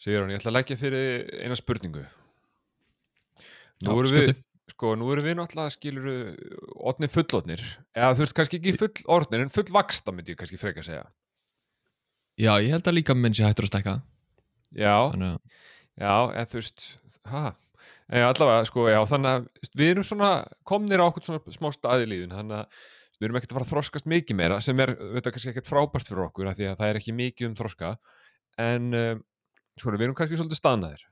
Sigur hann, ég ætla að leggja fyrir eina spurningu. Nú erum við, sko, nú erum við náttúrulega skilur odnir fullodnir, eða þú veist kannski ekki full orðnir en full vaksta myndi ég kannski freka að segja. Já, ég held að líka minn sé hættur að stækka. Já, Þannig að, já, en þú veist, en allavega, sko, já, þannig að við erum svona komnir á okkur svona smá staði í líðun, þannig að við erum ekkert að fara að þroskast mikið meira, sem er, veit það kannski ekkert frábært fyrir okkur, af því að það er ekki mikið um þroska, en, um, sko, við erum kannski svolítið staðnaðir,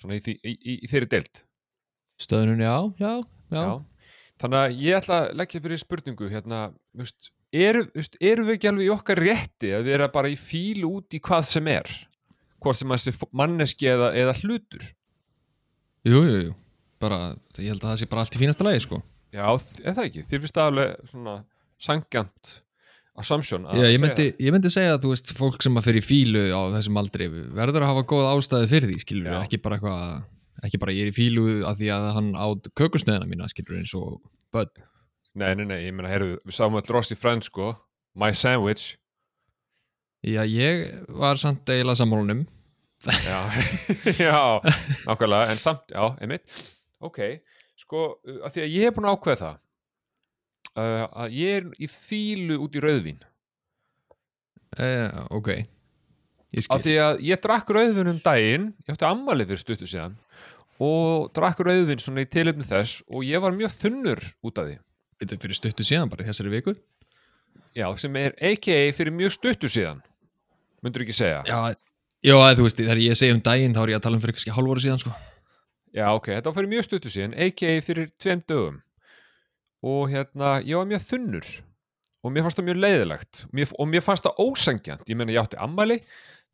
svona í, í, í, í þeirri deild. stöðunum, já, já, já, Já. Þannig að ég ætla að leggja fyrir spurningu hérna, veist, eru, veist, eru við ekki alveg í okkar rétti að erum bara í fílu út í hvað sem er? Hvort sem að þessi manneski eða, eða hlutur. Jú, jú, jú. Bara, ég held að það sé bara allt í fínasta lagi, sko. Já, eða ekki, þér finnst það alveg svona sangjant assumption að Já, ég myndi, ég myndi segja að þú veist, fólk sem að fyrir fílu á þessum aldri verður að hafa góð ástæði fyrir því, skilur Já. ekki bara eitthvað, ekki bara ég er í fílu að því að hann átt kökusneðina mína, skilur eins og börn. Nei, nei, nei, ég meina, heyrðu, við sáum öll Ross í Friends, sko My Sandwich Já, ég var samt eiginlega sammálunum. Já, já, nákvæmlega, en samt, já, einmitt Ok, sko, að því að ég er búin að ákveða það uh, að ég er í fílu út í rauðvín Eh, ok. Ég af skil. því að ég drakk rauðvin um daginn ég átti ammalið fyrir stuttu síðan og drakk rauðvin svona í tilefni þess og ég var mjög þunnur út af því Þetta er fyrir stuttu síðan bara í þessari viku. já, sem er aka fyrir mjög stuttu síðan myndur ekki segja Já, já, þú veist, þegar ég segi um daginn þá er ég að tala um fyrir kannski hálfóru síðan, sko. Já, ok, þetta var fyrir mjög stuttu síðan, a.k.a. fyrir tveim dögum og hérna, ég var mjög þunnur. Og mér fannst það mjög leiðilegt mér, og mér fannst það ósangjant, ég meina ég átti ammæli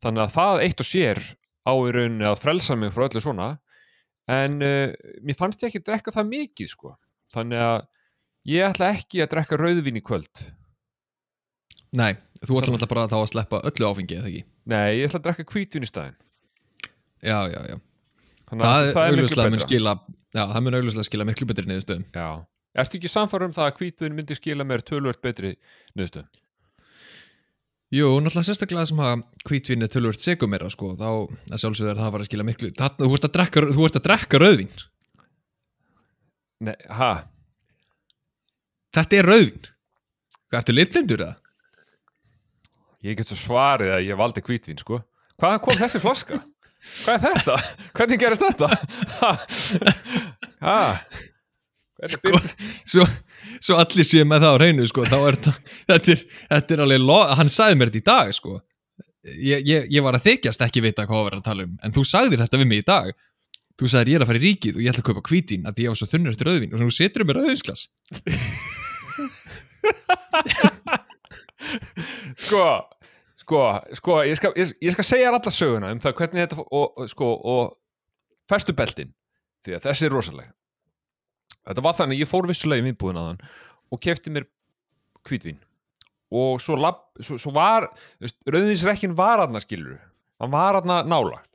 þannig að það eitt og sér á í rauninni að frelsa mig frá öllu svona. En uh, mér fannst ég ekki drekka það mikið sko, þannig að ég ætla ekki að drekka rauðvín í kvöld. Nei, þú ætlum alltaf bara þá að sleppa öllu áfengi, eða ekki? nei, ég ætla að drekka hvítvín í staðinn. Já, já, já. þannig Það, að er það er miklu betra. skila, já, það mun augljóslega skila miklu betri niðurstöðum. Já, ertu ekki samfara um það að hvítvín myndi skila mér tölvört betri nöðstöð? Jú, náttúrulega sérstaklega sem að hvítvín er tölvört segum meira, sko, þá að sjálfsögður það var að skila miklu, þarna, þú ert að drekka, þú ert að drekka rauðvín. Nei, ha? Þetta er rauðvín. Hvað, ertu litblindur eða? Ég get svo svarið að ég valdi hvítvín, sko. Hvaðan kom þessi flaska? Hvað er þetta? Hvernig gerist þetta? Ha? ha? Sko, svo, svo allir séu með það á reynu, sko, þá er þetta, þetta er, þetta er alveg, lo, hann sagði mér þetta í dag, sko. Ég, ég, ég var að þykjast ekki vita hvað að vera að tala um, en þú sagðir þetta við mig í dag. Þú sagðir ég er að fara í ríkið og ég ætla að kaupa hvítvín að því ég var svo þunnur eftir rauðvín og svo setur mér rauðvinsglas. Sko, sko, sko, ég skal, ég, ég skal segja alla söguna um það hvernig þetta, og, og, sko, og festu beltin, því að þessi er rosaleg. Þetta var þannig, ég fór vissulega í vinnbúðin að hann og kefti mér hvítvín og svo, lab, svo, svo var, rauðinsrekkin var aðna skilur, hann var aðna nálagt.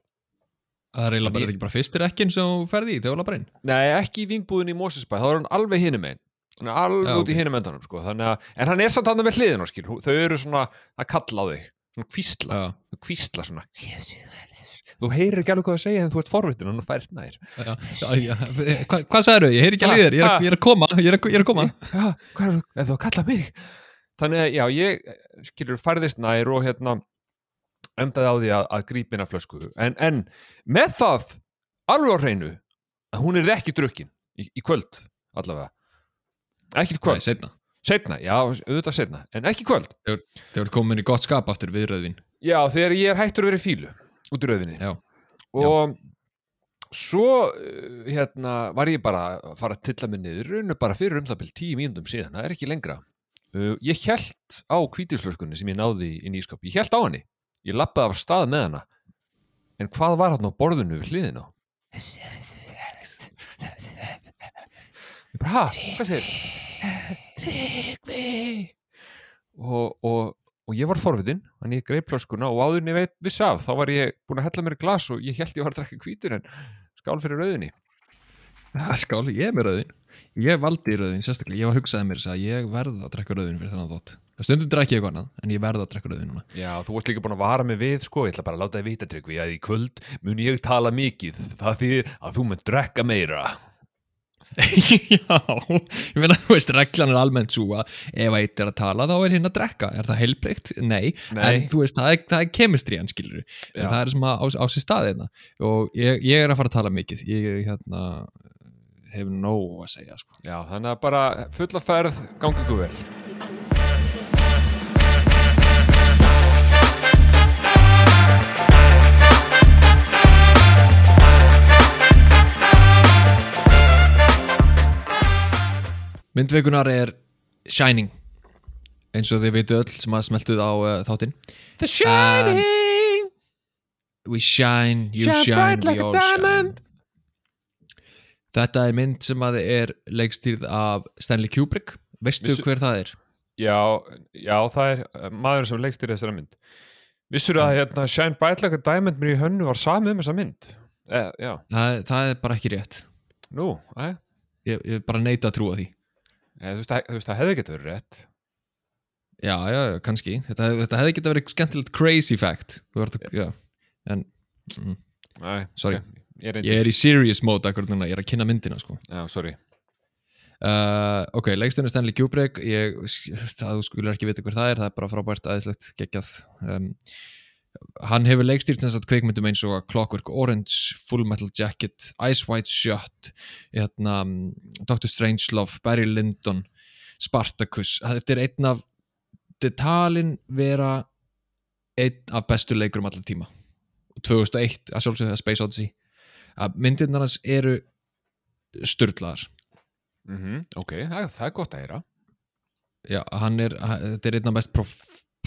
Það er eiginlega bara ekki bara fyrstir ekkin sem þú ferði í þegar þú lapar inn. Nei, ekki í vínbúðin í Mosesbæ, þá er hann alveg hinum einn. Hann er alveg Já, út í ok. hinum endanum, sko. Þannig að, en hann er samt hann við hliðin á skil. Þau eru svona að kalla á þig. Svona kvísla. Þau kvísla svona. Þú heyrir ekki alveg hvað að segja en þú ert forvitin og hann færst nær. já, já, já. Hva, hvað sagður Ég heyr ekki að líður, ég, er- ég er að koma, ég er að, ég er að koma. Já, hvað er þú, þú að kalla mig? Þannig að, já, ég, skilur, færðist nær og hérna, endaði á því að, að grípina flösku. En, en með það, alveg á hreinu, að hún er ekki drukkin í, í kvöld, allavega. Ekki í kvöld. Nei, setna. Já, auðvitað setna, en ekki kvöld. Þú ert komin í gott skap aftur við rauðvín. Já, þegar ég er hættur að vera í fílu út í rauðinni. Já. Og svo, uh, hérna, var ég bara að fara að tilla mig niður, raunum bara fyrir um það byrjum tíu mínúndum síðan, það er ekki lengra. Uh, ég held á kvítislöskunni sem ég náði í nýskap, ég held á henni. Ég lappaði af stað með hana. En hvað var hann á borðinu við hliðin á? Ég bara, ha, hvað segir? Tryggvi! Og, og, og ég var forvitin, þannig ég greip flöskuna og áður en ég veit viss af, þá var ég búin að hella mér glas og ég held ég var að drekka hvítur en skál fyrir rauðinni. Skáli, ég er með rauðvín. Ég valdi rauðvín, sérstaklega. Ég var hugsaði mér að ég verð að drekka rauðvín fyrir þennan þátt. stundum drekki ég eitthvað annað, en ég verða að drekka rauðin núna Já, þú varst líka búin að vara mig við, sko, ég ætla bara að láta þið vita tryggvi að í kvöld mun ég tala mikið, það þýðir að þú mun drekka meira. Já, ég meina, þú veist, reglan er almennt svo að ef eitt er að tala þá er hinn að drekka, er það heilbreykt? Nei, Nei. en þú veist, það er, það er kemistriðan, skilur. Það er sem að á, á sér staðina og ég, ég er að fara að tala mikið. Ég hérna, hef nóg að segja, sko. Já, þannig að bara fulla ferð, gangi ykkur vel. Myndveikunar er Shining eins og þið veitu öll sem að smeltuð á uh, þáttinn The Shining! We shine, you Shine shine, bright like we a all diamond. shine Þetta er mynd sem að er leikstýrð af Stanley Kubrick Veistu Vissu- hver það er? Já, já, það er uh, maður sem leikst í þessara mynd. Vissur að hérna, Shine Bright Like a Diamond mér í hönnu var samið um þessa mynd? Eh, Það, það er bara ekki rétt nú, eh, Ég, ég bara neita að trúa því eh, þú, veist, það, þú veist, það hefði getur verið rétt. Já, já, kannski. Þetta, þetta hefði getað verið skemmtilegt crazy fact. Að, já. En mm, Nei, Sorry. ok, Ég er ég er í serious mode akkur núna, ég er að kynna myndina sko. Já, sorry. uh, Ok, leikstunni Stanley Kubrick. Ég, það þú skulur ekki vita hver það er. Það er bara frábært aðeinslegt geggjað um, Hann hefur leikstýrt sem sagt kveikmyndum eins og Clockwork Orange Full Metal Jacket, Ice White Shot hérna, mm, Dr. Strangelove, Barry Lyndon Spartacus, þetta er einn af þetta er talin vera einn af bestu leikurum allar tíma og 2001 að sjálfsögðu það Space Odyssey að myndirnar hans eru styrlaðar Mm Ok, það, það er gott að heyra. já, hann er, þetta er einn af mest prof,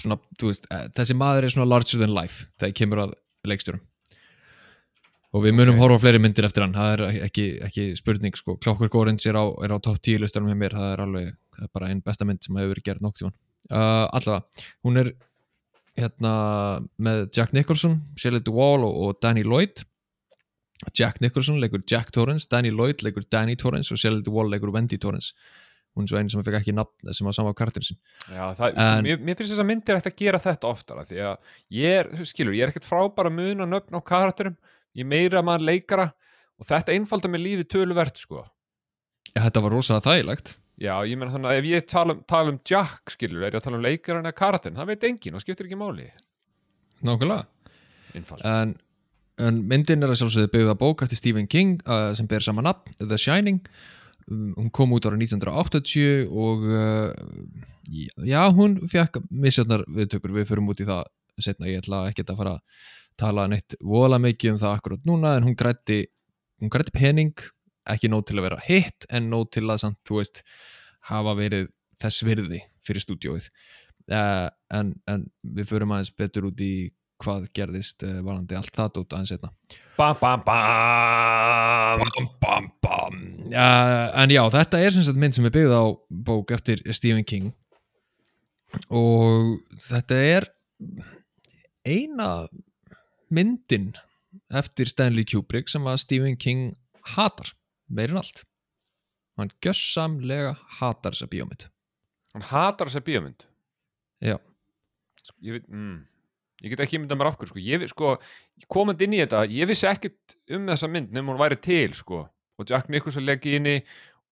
svona, þú veist, eh, þessi maður er svona larger than life þegar kemur að leikstjórum. Og við munum Ok. horfa á fleiri myndir eftir hann. Það er ekki, ekki spurning sko. Clockwork Orange er á, er á top 10 listanum hjá mér. Það er alveg, það er bara einn besta mynd sem hefur verið gerð nokk tíman uh, allavega, hún er hérna með Jack Nicholson Shelley Duvall og, og Danny Lloyd. Jack Nicholson leikur Jack Torrance Danny Lloyd leikur Danny Torrance og Shelley Duvall leikur Wendy Torrance hún er svo einu sem fekk ekki nafn sem var sama á karakterin sin Já, það, En- mér, mér finnst þess að myndir eftir að gera þetta oftara því að ég er, skilur, ég er ekkert frábæra mun að nöfn á karakterum, ég meira maður leikara og þetta einfaldar mér lífið töluvert, sko. ja, þetta var rosalega þægilegt. Já, ég meina þannig að ef ég tala, um- tala um Jack, skilur, er ég að tala um leikaran eða karakterin, það veit enginn og skiptir ekki máli. nákvæmlega. En, en myndin er að sjálfsögðu byggða bók eftir Stephen King uh, sem ber saman nafn, The Shining hún kom út ára 1980 og uh, já, hún fekk misjötnar viðtökur, við förum út í það setna, ég ætla ekki að fara að tala neitt vola mikið um það akkurat núna en hún grætti, hún grætti pening. Ekki nóg til að vera hitt en nóg til að samt, þú veist, hafa verið þess virði fyrir stúdíóið. Uh, en, en við förum aðeins betur út í hvað gerðist uh, varandi allt það dót aðeins setna Bam, bam, bam! bam, bam, bam. Uh, en já, þetta er sem sagt mynd sem er byggð á bók eftir Stephen King og þetta er eina myndin eftir Stanley Kubrick sem að Stephen King hatar meirinn allt hann gjössamlega hatar þessa bíómynd Hann hatar þessa bíómynd. já, Ég, veit, mm, ég get ekki myndað mér af hverju, sko. Ég, sko, komandi inn í þetta, ég vissi ekkert um þessa mynd nefnum hún væri til, sko. Og Jack Nicholson leggi inni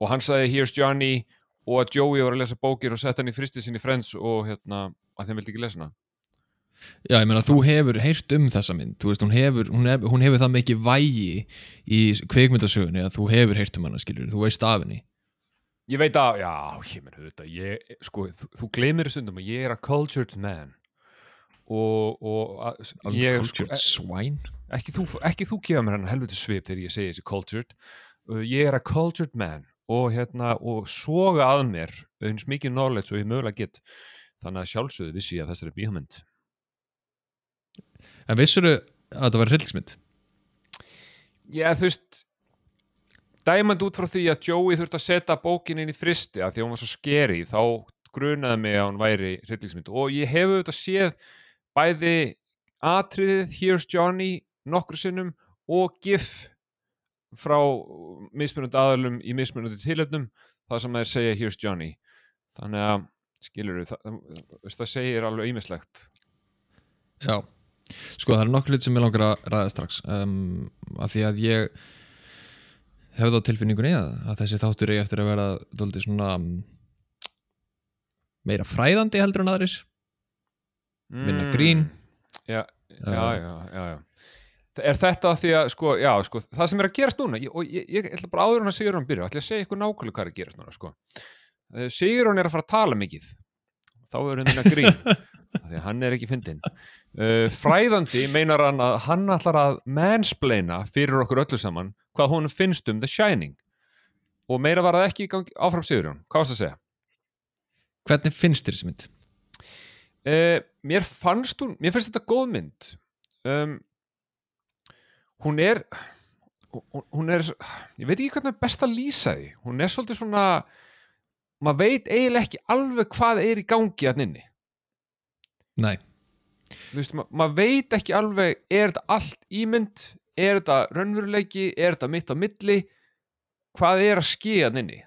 og hann sagði Here's Johnny og að Joey var að lesa bókir og setta hann í fristið sinni Friends og hérna, að þeim vildi ekki lesa hana. já, ég meina þú hefur heyrt um þessa mynd, þú veist, hún hefur, hún hefur, hún hefur það mikið vægi í kveikmyndasögunni að þú hefur heyrt um hana, skilur, þú veist af henni Ég veit að, já, ég menn þetta, ég, sko, þú, þú gleymir stundum að ég er a cultured man og, og að, ég, sko, swine? Ekki þú, ekki þú gefa mér hann helviti svip þegar ég segi þessi cultured. Uh, ég er a cultured man og hérna, og soga að mér eins mikið knowledge og ég mögulega get. Þannig að sjálfsögðu vissi ég að þessari bíómynd. En vissuru að það var hryllingsmynd? Já, þú veist dæmand út frá því að Joey þurfti að setja bókin inn í fristi að því að hún var svo skeri þá grunaði mig að hún væri hryllingsmynd. Og ég hef auðvitað séð bæði atriðið Here's Johnny nokkru sinnum og GIF frá mismunandi aðalum í mismunandi tilöfnum það sem þeir segja Here's Johnny. Þannig að skilur það, það, það segir alveg ýmislegt. Já, sko það er nokkur hlut sem ég langar að ræða strax um, af því að ég hefði á tilfinningunni að, þessi þáttur eigi eftir að vera dóldi svona meira fræðandi heldur en aðrir minna grín já, Uh, já, já, já. Er þetta því að, sko, já, sko, það sem er að gerast núna, og ég, ég ætla bara áður hann að Sigurðan byrja, ætla að segja ykkur nákvæmlega hvað er að gerast núna, sko. Sigurðan er að fara að tala mikið, þá er hann að grín, því hann er ekki fyndinn. Uh, fræðandi meinar hann að hann ætlar að mansplaina fyrir okkur öllu saman hvað hún finnst um The Shining. Og meira var það ekki áfram Sigurðan, hvað varst að segja? Hvernig finnst þér þessi mynd? Uh, mér fannst hún, mér finnst þetta góð mynd. Um, hún er hún, er ég veit ekki hvernig er best að lýsa því. Hún er svolítið svona maður veit eiginlega ekki alveg hvað er í gangi að nynni Nei, þú veist, ma maður veit ekki alveg er þetta allt ímynd? Er þetta raunveruleiki, er þetta mitt á milli? Hvað er að skýja að nynni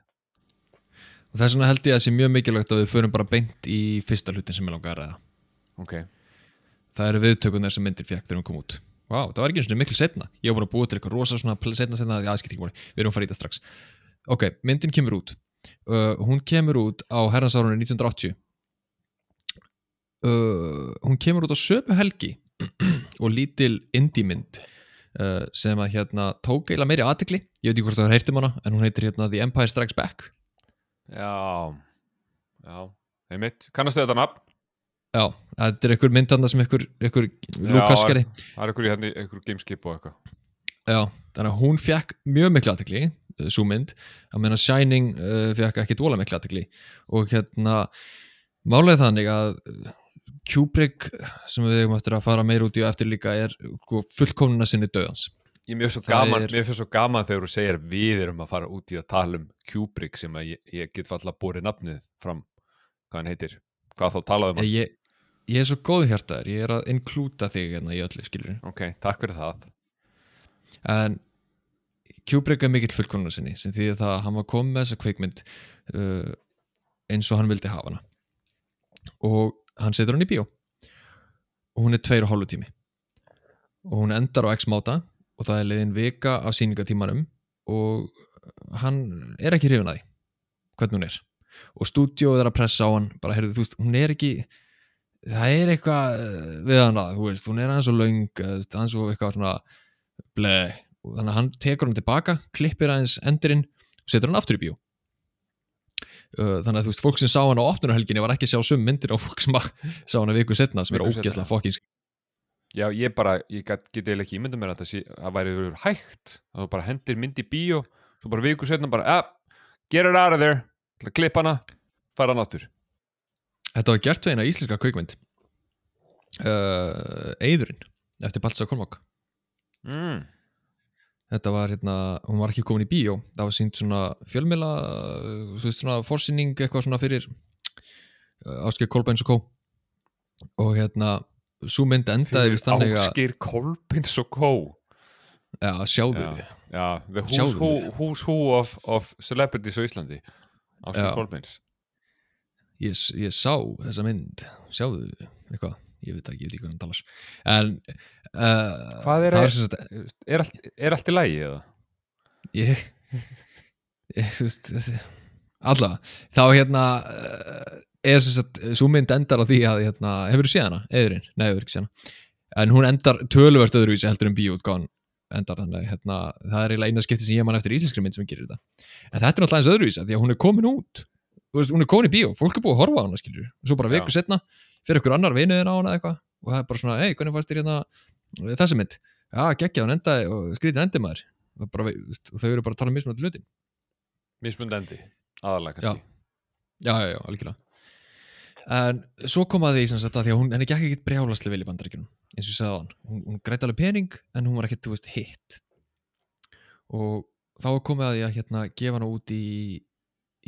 og þess vegna held ég að það sé mjög mikilvægt að við förum bara beint í fyrsta hlutin sem ég langar að ræða. Ok, Það eru viðtökunar sem myndir fekk þegar hún kom út. Vá, það var ekki eins og miklu setna Ég var bara að búa til eitthvað rosa svona setna setna Já, það skipt ekki máli, við erum að fara í það strax. Ok, myndin kemur út. Uh, Hún kemur út á herransárunni 1980 uh, Hún kemur út á sömu helgi og lítil indie mynd uh, sem að hérna tók eiginlega meiri aðtekli Ég veit ekki hvort það var heyrt um hana en hún heitir hérna The Empire Strikes Back já. Já, einmitt, kannastu þetta nafn? Já, þetta er einhver mynd þarna sem einhver, einhver Lukas gerði. það er ykkur í hérna, ykkur gameskip og eitthvað. Já, þannig að hún fekk mjög miklu aðtekli, svo mynd. Að meina Shining uh, fekk ekki dóla miklu aðtekli og hérna málega þannig að uh, Kubrick sem við hefum eftir að fara meir út í og eftir líka er sko, fullkomnuna sinni döðans Ég svo Það mér finnst svo gaman þegar þú segir við erum að fara út í að tala um Kubrick sem að ég, ég get falla að búri nafnið fram, hvað hann heitir. Hvað þá talaðum hann, ég, ég er svo góð hjartaður, ég er að inklúta þig hérna í öllu skilur ok, takk fyrir það. En Kubrick er mikill fullkomuna sinni sem því það að hann var komið með þessa kveikmynd uh, eins og hann vildi hafa hana. Og hann setur hann í bíó. Og hún er tveir og hálfu tími. Og hún endar á x máta og það er leiðin vika af sýningatímanum og hann er ekki hrifun að því hvernig hún er. Og stúdíóið er að pressa á hann bara heyrðu þú veist, hún er ekki það er eitthvað eh, við hann að, þú veist, hún er aðeins og þú veist, aðeins og eitthvað svona blei, og þannig að hann tekur hann tilbaka klippir aðeins endurinn og setur hann aftur í bíó. Uh, þannig að þú veist, fólk sem sá hann á opnurhelginni var ekki að sjá sum myndir á fólk sem sá hann að viku setna sem er ógeðslega fokkin Já, ég bara, ég get, eiginlega ekki ímynda mér að það sé, að væri verið hægt. Að þú bara hendir mynd í bíó svo bara viku setna bara, ah, get it out of there. Til að klippa hana, fara hann áttur Þetta var gert við eina íslenska kveikmynd uh, Eyðurinn eftir Balsa Kolmák mm. Þetta var hérna, hún var ekki komin í bíó. Það var sínt svona fjölmila þú veist svona forsýning eitthvað svona fyrir uh, Áskei Kolbeins og Kó og hérna svo mynd endaði við þannig að Áskir Kolbins og Kó já, sjáðu Já, já the who's who, who's who of, of celebrities á Íslandi. Áskir Já. Kolbins ég, ég sá þessa mynd. Sjáðu eitthvað, ég veit ekki, ég veit ekki hann talar. En uh, Hvað er sem sagt Er allt, er allt í lagi eða? ég, ég þú veist allavega, þá hérna uh, er sem sagt, svo mynd endar á því að hérna, hefur þú séð hana, eðurinn nei, hefur ekki séð hana. En hún endar töluvert öðruvísi heldur en bíóutgáðan endar þannig, hérna, það er eiginlega eina skipti sem ég man eftir íslenskri mynd sem gerir þetta. En þetta er náttúrulega eins öðruvísi, því að hún er komin út. Veist, hún er komin í bíó, fólk er búið að horfa á hana skilur, svo bara viku Já. setna fyrir ykkur annar vinuðin á hana eitthvað og það er bara svona, ei, hvernig fannst þér hérna þessi mynd, já, geggja, hún endaði og skrítið endi maður. Og, bara, veist, og þau eru bara að tala um mismunandi hluti. Mismundendi, aðalega kannski. Já, já, já, algjörlega en svo kom að því að því að hún henni gekk ekkert brjálaslega vel í bandaríkjunum eins og ég sagði á hann, hún, hún græti alveg pening en hún var ekkert, þú veist, hitt. Og þá komið að því að hérna gefa hana út í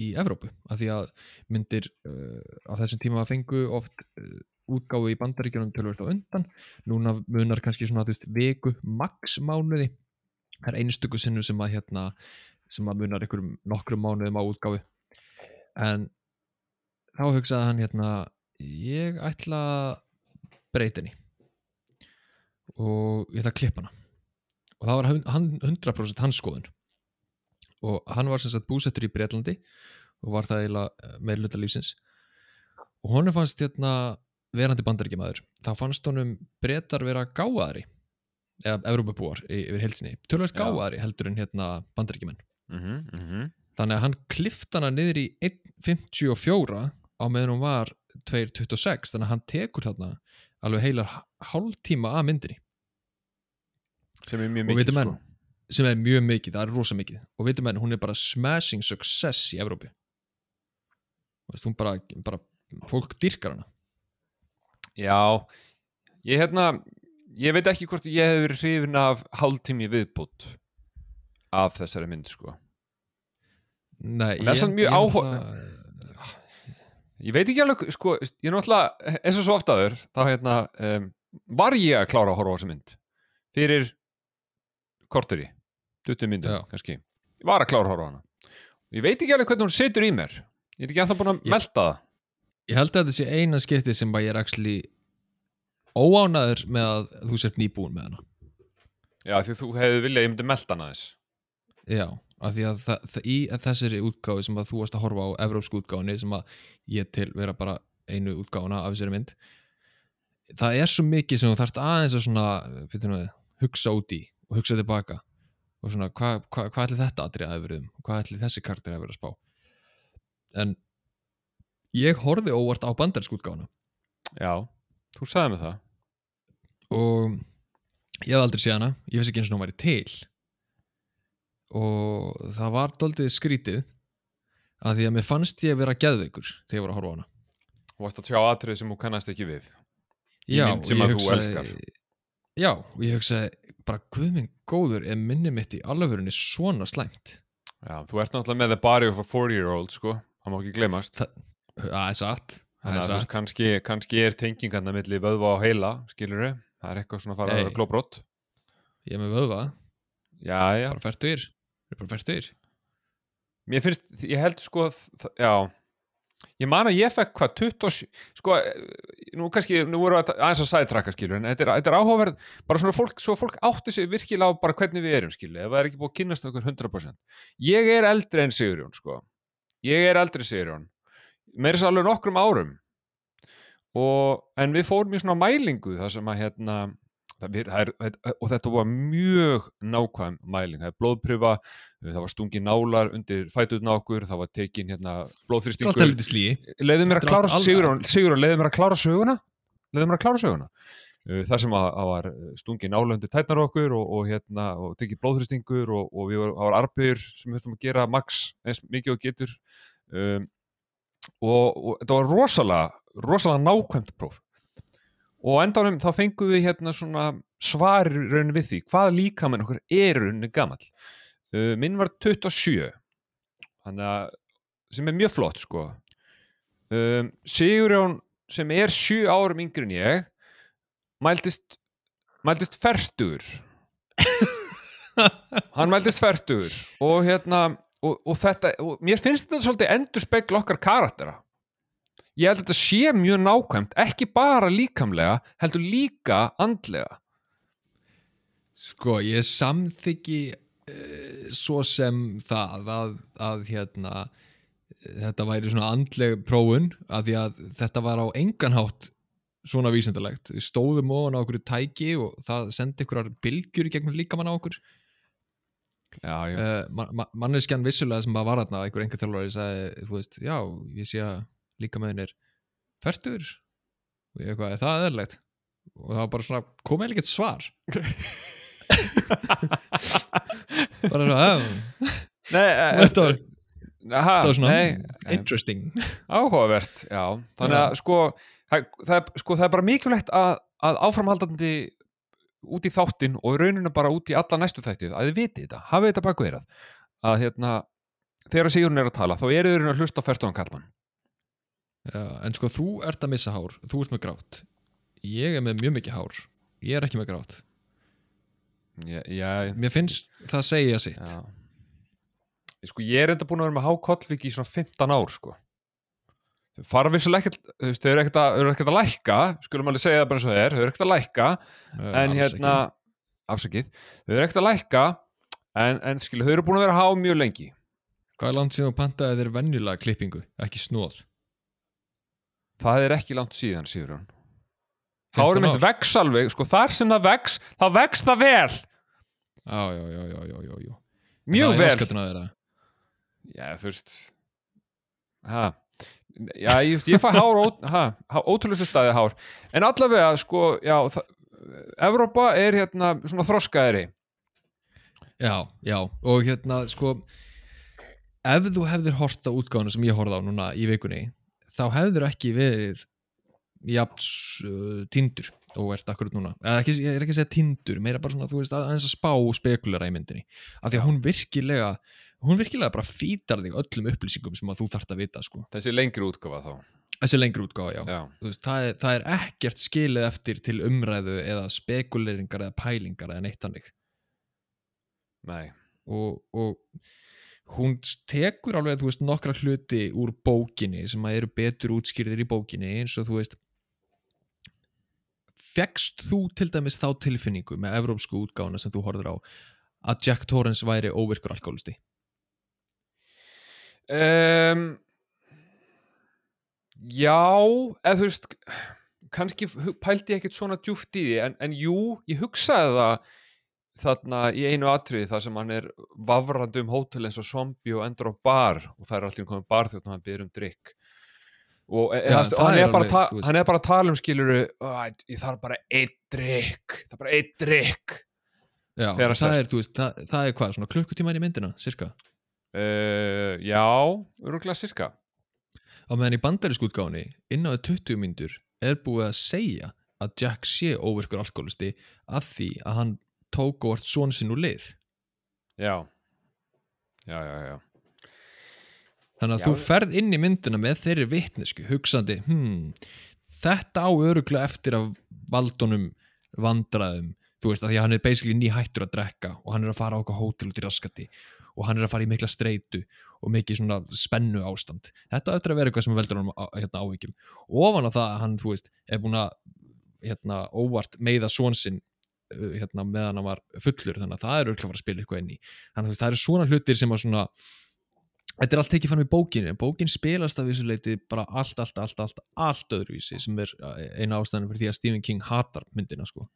í Evrópu, af því að myndir uh, á þessum tíma fengu oft uh, útgáfu í bandaríkjunum tölvöld á undan, núna munar kannski svona, þú veist, viku, max mánuði. Það er einstöku sinnum sem að hérna, sem að munar einhverjum nokkrum mánuðum á útgáfu. En þá hugsaði hann hérna ég ætla að breyta henni og ég ætla að klippa hana. Og það var hann 100% hans skoðun. Og hann var sem sagt búsettur í Breitlandi og var það eiginlega meirluta lífsins. Og honum fannst hérna verandi bandaríkjamaður. Þá fannst honum breytar vera gáðari eða Evrópabúar yfir heilsinni Já. gáðari heldur en hérna bandaríkjamenn. Mm -hmm. þannig að hann klift hana niður í 1.54 á meðan hún var 2.26 þannig að hann tekur þarna alveg heilar hálftíma að myndinni. Sem er mjög mikið sko. sem er mjög mikið, það er rosa mikið. Og veitum menn, hún er bara smashing success í Evrópi veist, hún bara, bara fólk dyrkar hana. Já, ég hérna ég veit ekki hvort ég hef verið hrifin af hálftími viðbútt af þessari mynd sko. Nei, Hún er samt mjög áhuga- náttúrulega- Ég veit ekki alveg, sko, ég er náttúrulega eins og svo oft aður, þá hérna um, var ég að klára að horfa á þessa mynd? Fyrir korteri 20 myndum, Já. kannski. Ég var að klára að horfa á hana. Ég veit ekki alveg hvernig hún situr í mér. Ég er ekki ennþá búin að Ég- melta það. Ég held að þetta sé eina skipti sem að ég er actually óánaður með að þú sért nýbúin með hana. Já, því þú hefði viljað að ég myndi melta hana þess Já, af því að það, það, í þessari útgáfi sem að þú varst að horfa á evrópsku útgáfinni sem að ég til vera bara einu útgáfuna af þessari mynd það er svo mikið sem þú þarft aðeins að svona, við, hugsa út í og hugsa tilbaka og svona, hvað hva, hva ætli þetta atrið að verið um? Og hvað ætli þessi karakter að vera að spá? En ég horfi óvart á bandarísku útgáfuna. Já, þú sagði mig það. Og ég hef aldrei séð hana ég veist ekki eins og hún væri til og það var doldið skrítið að því að mér fannst ég vera geðveikur þegar ég var að horfa á hana. Þú varst að tjá atrið sem þú kannast ekki við. Í já, mynd sem að þú hugsaði- elskar. já, og ég hugsaði bara guð minn góður er minni mitt í alvörunni svona slæmt? Já, þú ert náttúrulega með the body of a 40-year-old sko, það má ekki glemast það er satt. Þannig er að þú kannski, kannski er tengingarna milli vöðva og heila, skilur þau það er eitthvað svona að fara að vera glóbrott ég er með vöðva. Já, já, bara færtur, ég er bara færtur mér finnst, ég held sko já, ég man að ég fekk hvað 27, sko eh, nú kannski, nú voru að aðeins að sætrakka skilur en þetta er, þetta er áhugaverð, bara svona fólk svo fólk átti sig virkilega á bara hvernig við erum skilur, ef það er ekki búið að kynast okkur 100% ég er eldri en Sigurjón sko. Ég er eldri en Sigurjón. Meira þess að alveg nokkrum árum. Og, en við fórum í svona mælingu það sem að hérna það, við, það er, og þetta var mjög nákvæm mæling, það er blóðprufa það var stungin nálar undir fæturna okkur, það var tekin hérna er slí leiðum mér að er klára Sigurjón, Sigurjón leiðum mér að klára söguna. Leiðum mér að klára söguna. Uh, þar sem að, að var stungin nála undir tætnar okkur og, og hérna og tekið blóðþrýstingur og, og við var, það var arbegur sem við höfum að gera max eins mikið og getur. Um, og, og þetta var rosalega rosalega nákvæmt próf og endanum þá fengum við hérna svona svar í raunin við því hvað líkaminn okkur er í rauninni gamall? Uh, minn var 27 þannig að sem er mjög flott sko. Um, Sigurjón sem er 7 árum yngri en ég mæltist mæltist fertugur. Hann mæltist fertugur og hérna og, og þetta, og mér finnst þetta svolítið endur spekla okkar karaktera ég held að þetta sé mjög nákvæmt ekki bara líkamlega, heldur líka andlega Sko, ég samþyggi uh, svo sem það að, að hérna þetta væri svona andleg prófun að því að þetta var á enganhátt svona vísindalegt. Við stóðum ofan á okkur tæki og það sendi ykkurar bylgjur í gegnum líkamann á okkur. já, já, Uh, ma ma manneskjan vissulega sem var þarna, einhver einhver þjálfari sagði, þú veist, já, ég sé að líkamæðin er færtur og ég eitthvað, er það eðlilegt? Og það var bara svona, komið eða ekkert svar. bara svona, "Já, Nei, e, þetta var, þetta var svona nei, interesting. Áhugavert, já. Þannig að sko það, það, sko, það er bara mikilvægt að, að áframhaldandi út í þáttinn og rauninu bara út í alla næstu þættið að þið viti þetta, hafið þetta baku eirað að hérna, þegar Sigurinn er að tala þá eru þeir að hlusta á færtuðan kallmann Já, en sko, þú ert að missa hár þú ert með grátt. Ég er með mjög mikið hár, ég er ekki með grátt. Já, já, mér finnst það segja sitt. Sko ég er enda búin að vera með hákollviki í svona 15 ár sko. Fara vissulega ekkert, þau eru ekkert að, að lækka, skulum alveg segja það bara eins og það er, þau eru ekkert að lækka, en hérna, afsakið, þau eru ekkert að lækka, en, en skilu, þau eru búin að vera há mjög lengi. Hvað er land sem þú pantaði þér venjulega klippingu, ekki snóð? Það er ekki langt síðan, Sigurjón. 15 Hárum mitt ár? vex alveg, sko, þar sem það vex, þá vex það vel, Já, já, já, já, já, já, mjög vel. Já, þú veist, ha, já, ég, ég fæ hár, ó, ha, há- ótrúlegustu staði hár, en allavega, sko, já, Evrópa er hérna svona þroskaðri. Já, já, og hérna, sko, ef þú hefðir hort á útgáðuna sem ég horfði á núna í vikunni, þá hefðir ekki verið jafn uh, tindur og ert akkurat núna, eða ekki, ég er ekki að segja tindur, meira bara svona, þú veist, að- aðeins að spá og spekulera í myndinni, af því að hún virkilega, hún virkilega bara fýtar þig öllum upplýsingum sem að þú þarft að vita, sko. Þessi lengri útgáfa þá. Þessi lengri útgáða, já. Já, Veist, það, er, það er ekkert skilið eftir til umræðu eða spekuleringar eða pælingar eða neitt hannig nei. og, og hún tekur alveg þú veist nokkra hluti úr bókinni sem að eru betur útskýrðir í bókinni eins og þú veist fegst þú til dæmis þá tilfinningu með evrópsku útgáfuna sem þú horfður á að Jack Torrance væri óvirkur alkoholisti Um, já, eða þú veist, kannski pældi ég ekkert svona djúft í því, en, en jú, ég hugsaði það þarna í einu atriði þar sem hann er vafrandi um hótel eins og zombie og endur á bar og það er allir komið bar þegar hann byrður um drikk og, e, Já, ja, og það hann, er alveg, ta- hann er bara að tala um skiluru ég þarf bara einn drikk það er bara einn drikk Já, það er, veist, það, það er hvað, svona klukkutímar í myndina, cirka uh, já, öruglega sirka. Á meðan í innan við 20 myndur er búið að segja að Jack sé óvirkur alkoholisti að því að hann tók og vart svona sinn úr lið. Já, já, já, já. Þannig að Já. þú ferð inn í myndina með þeirri vitnesku hugsandi, hmm, þetta á öruglega eftir að valdunum vandraðum, þú veist að því að hann er basically ný hættur að drekka og hann er að fara á okkar hótel út í raskati og hann er að fara í mikla streitu og mikið svona spennu ástand þetta eftir að vera eitthvað sem veldur hann hérna, áhyggjum. Ofan á það að hann, þú veist, er búin að hérna, óvart meiða svonsinn hérna, meðan hann var fullur þannig að það er örgulega að fara að spila eitthvað inn í. Þannig að það eru svona hlutir sem að svona þetta er allt tekið fram í bókinu en bókin spilast af þessu leiti bara allt, allt, allt, allt, allt öðruvísi sem er uh, eina ástæðan fyrir því að Stephen King hatar myndina sko.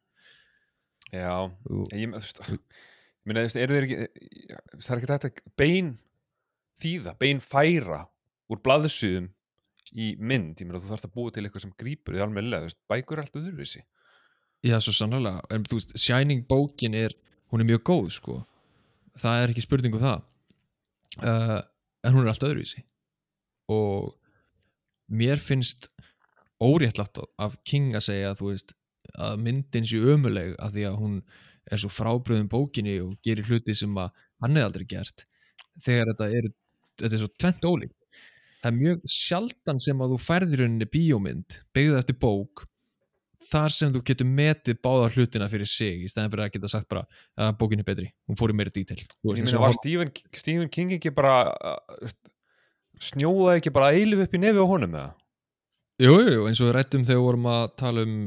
Já, en ég, meina, er þeir ekki, það er ekki þetta bein þýða, bein færa úr blaðsuðum í mynd, ég meina, þú þarfst að búa til eitthvað sem almennilega, þú veist, bækur er allt öðruvísi. Já, svo sannlega en þú veist, Shining bókin er hún er mjög góð sko. Það er ekki spurning um það. Uh, en hún er allt öðruvísi. Og mér finnst óréttlátt af King að segja þú veist, að myndin sé ömuleg af því að hún er svo frábröðum bókinni og gerir hluti sem að hann hefði aldrei gert þegar þetta er, þetta er svo tvent ólíkt. Það er mjög sjaldan sem að þú færðir henni bíómynd byggðið eftir bók þar sem þú getur metið báða hlutina fyrir sig í stæðan fyrir að geta sagt bara að bókin er betri, hún fór í meira dítil Ég meina, var Stephen, Stephen King ekki bara, uh, snjóðaði ekki bara eilif upp í nefi á honum eða? Jú, jú, eins og við rættum þegar við vorum að tala um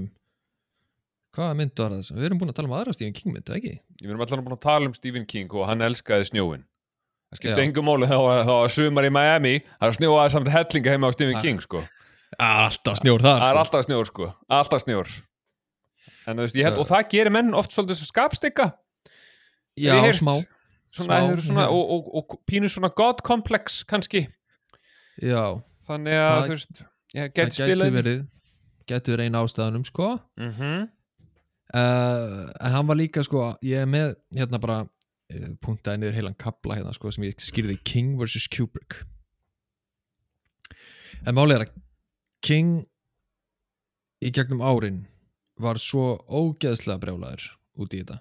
hvaða mynd var það? Við erum búin að tala um aðra Stephen King mynd, ekki? Ég meina, allan búin að tala um Stephen King og hann elskaði snjóin. Það skipti engum máli þá var sumar í Miami, það snjóaði samt hellinga heima á Stephen Ah, King, sko. Það alltaf snjór þar, Það er sko. alltaf snjór sko, alltaf snjór en veist, held, og það gerir menn oft svolítið skapstikka Já, heyrt. smá. svona, Smá, svona já. og, og, og pínur svona god complex kannski, Já, þannig að Það- þú veist það get gæti spilað verið, gæti verið eina ástæðanum, sko. mm -hmm. Uh, en hann var líka, sko, ég er með, hérna bara, uh, puntaði niður heilan kapla hérna, sko, sem ég skýrði King vs. Kubrick. En málið er að King í gegnum árin var svo ógeðslega brjálæður út í þetta.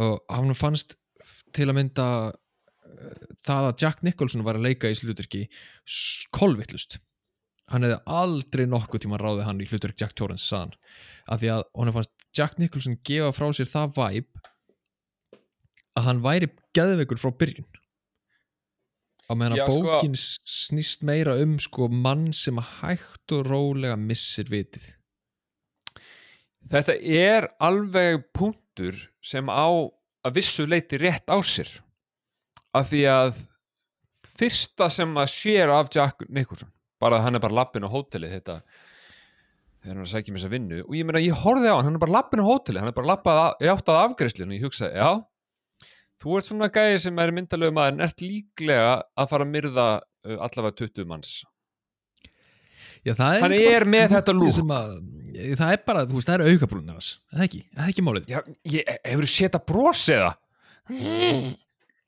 Og hann fannst til að mynda eh, það að Jack Nicholson var að leika í slutverki kolvittlust hann hefði aldrei nokkuð tíma ráðið hann í hlutverk Jack Torrance saðan af því að hann fannst Jack Nicholson gefa frá sér það væp að hann væri geðveikur frá byrjun. Á meðan að sko- bókin snýst meira um sko mann sem að hægt og rólega missir vitið. Þetta er alveg punktur sem á að vissu leiti rétt á sér af því að fyrsta sem að sér af Jack Nicholson bara að hann er bara lappin á hóteli þetta þegar hann er að sækja mér þessa vinnu og ég meina ég horfði á hann, hann er bara lappin á hóteli hann er bara lappað að- átt að afgreiðslinu og ég hugsaði, já þú ert svona gæði sem er myndalegu maður en ert líklega að fara að myrða allavega 20 manns. Já, það bara er með dúkki þetta sem að, Það er bara, þú veist, það er aukabrúnir hans Það er ekki, það er ekki málið? Já, ég, hefur þú séð að brosi það?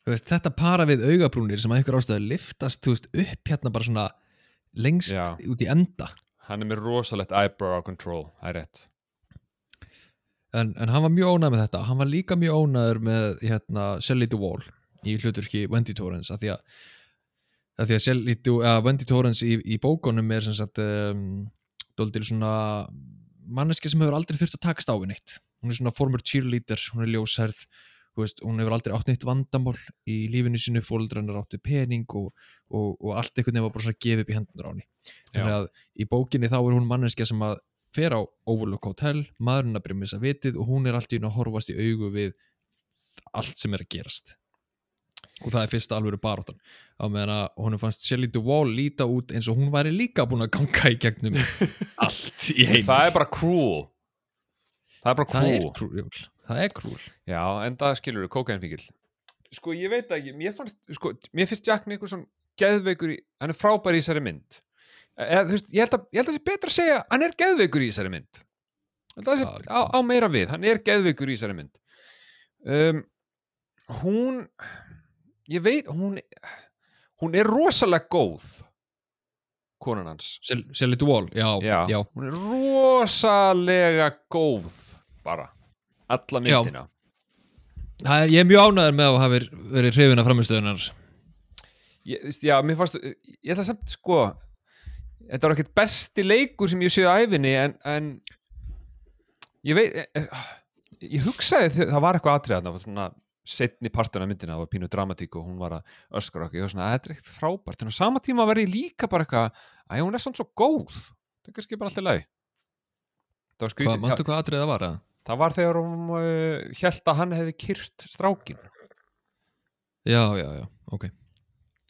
Þú veist, Þetta para við aukabrúnir sem að einhver ástæðu liftast, þú veist, upp hérna bara svona lengst Já. út í enda. Hann er með rosalegt eyebrow control, það er rétt. En, en hann var mjög ónæður með þetta. Hann var líka mjög ónæður með hérna, Shelley Duvall í hluturki Wendy Torrance að því að, að, því að Du- að Wendy Torrance í, í bókunum er sem sagt um, dóldir svona manneski sem hefur aldrei þurft að takast á við neitt. Hún er svona former cheerleader, hún er ljósherð veist, hún hefur aldrei átt neitt vandamál í lífinu sinu, fóldrannar áttu pening og, og, og allt einhvern veginn var bara svona gefið upp í hendunar á henni. Þannig að í bókinni þá er hún manneskja sem að fer á Overlook Hotel, maðurinn að byrja missa vitið og hún er allt í einu að horfast í augu við allt sem er að gerast og það er fyrsta alvöru baróttan á meðan að hún fannst Shelley Duvall líta út eins og hún væri líka búin að ganga í gegnum allt í heim Það er bara cruel. Það er bara það cruel. er það er krúl Já, en það skilur við kókainfíkil Sko, ég veit ekki, mér fannst sko, mér finnst Jack Nicholson geðveikur í, hann er frábær í þessari mynd. Eða, þú veist, ég held að, ég held að það sé betra að segja hann er geðveikur í þessari mynd. Ég held að það sé á, á meira við, hann er geðveikur í þessari mynd. Um, Hún ég veit, hún hún er rosalega góð konan hans. Shelley Duvall, já, Já, já. hún er rosalega góð bara, alla myndina. Er, ég er mjög ánæður með að hafa verið hrifin af veist, já, mér fannst ég ætla samt sko þetta var ekkert besti leikur sem ég séu á æfinni en, en ég veit ég, ég hugsaði það var eitthvað svona setni partin af myndina, það var pínu dramatík og hún var að öskra okkur, ég var svona, "Að þetta er ekkert frábært. En á sama tíma var ég líka bara eitthvað að hún er samt svo góð, það er kannski bara alltaf leið það var skrítið, manstu hvað atrið það var að? það var þegar hún uh, held að hann hefði kyrt strákin Já, já, já, ok.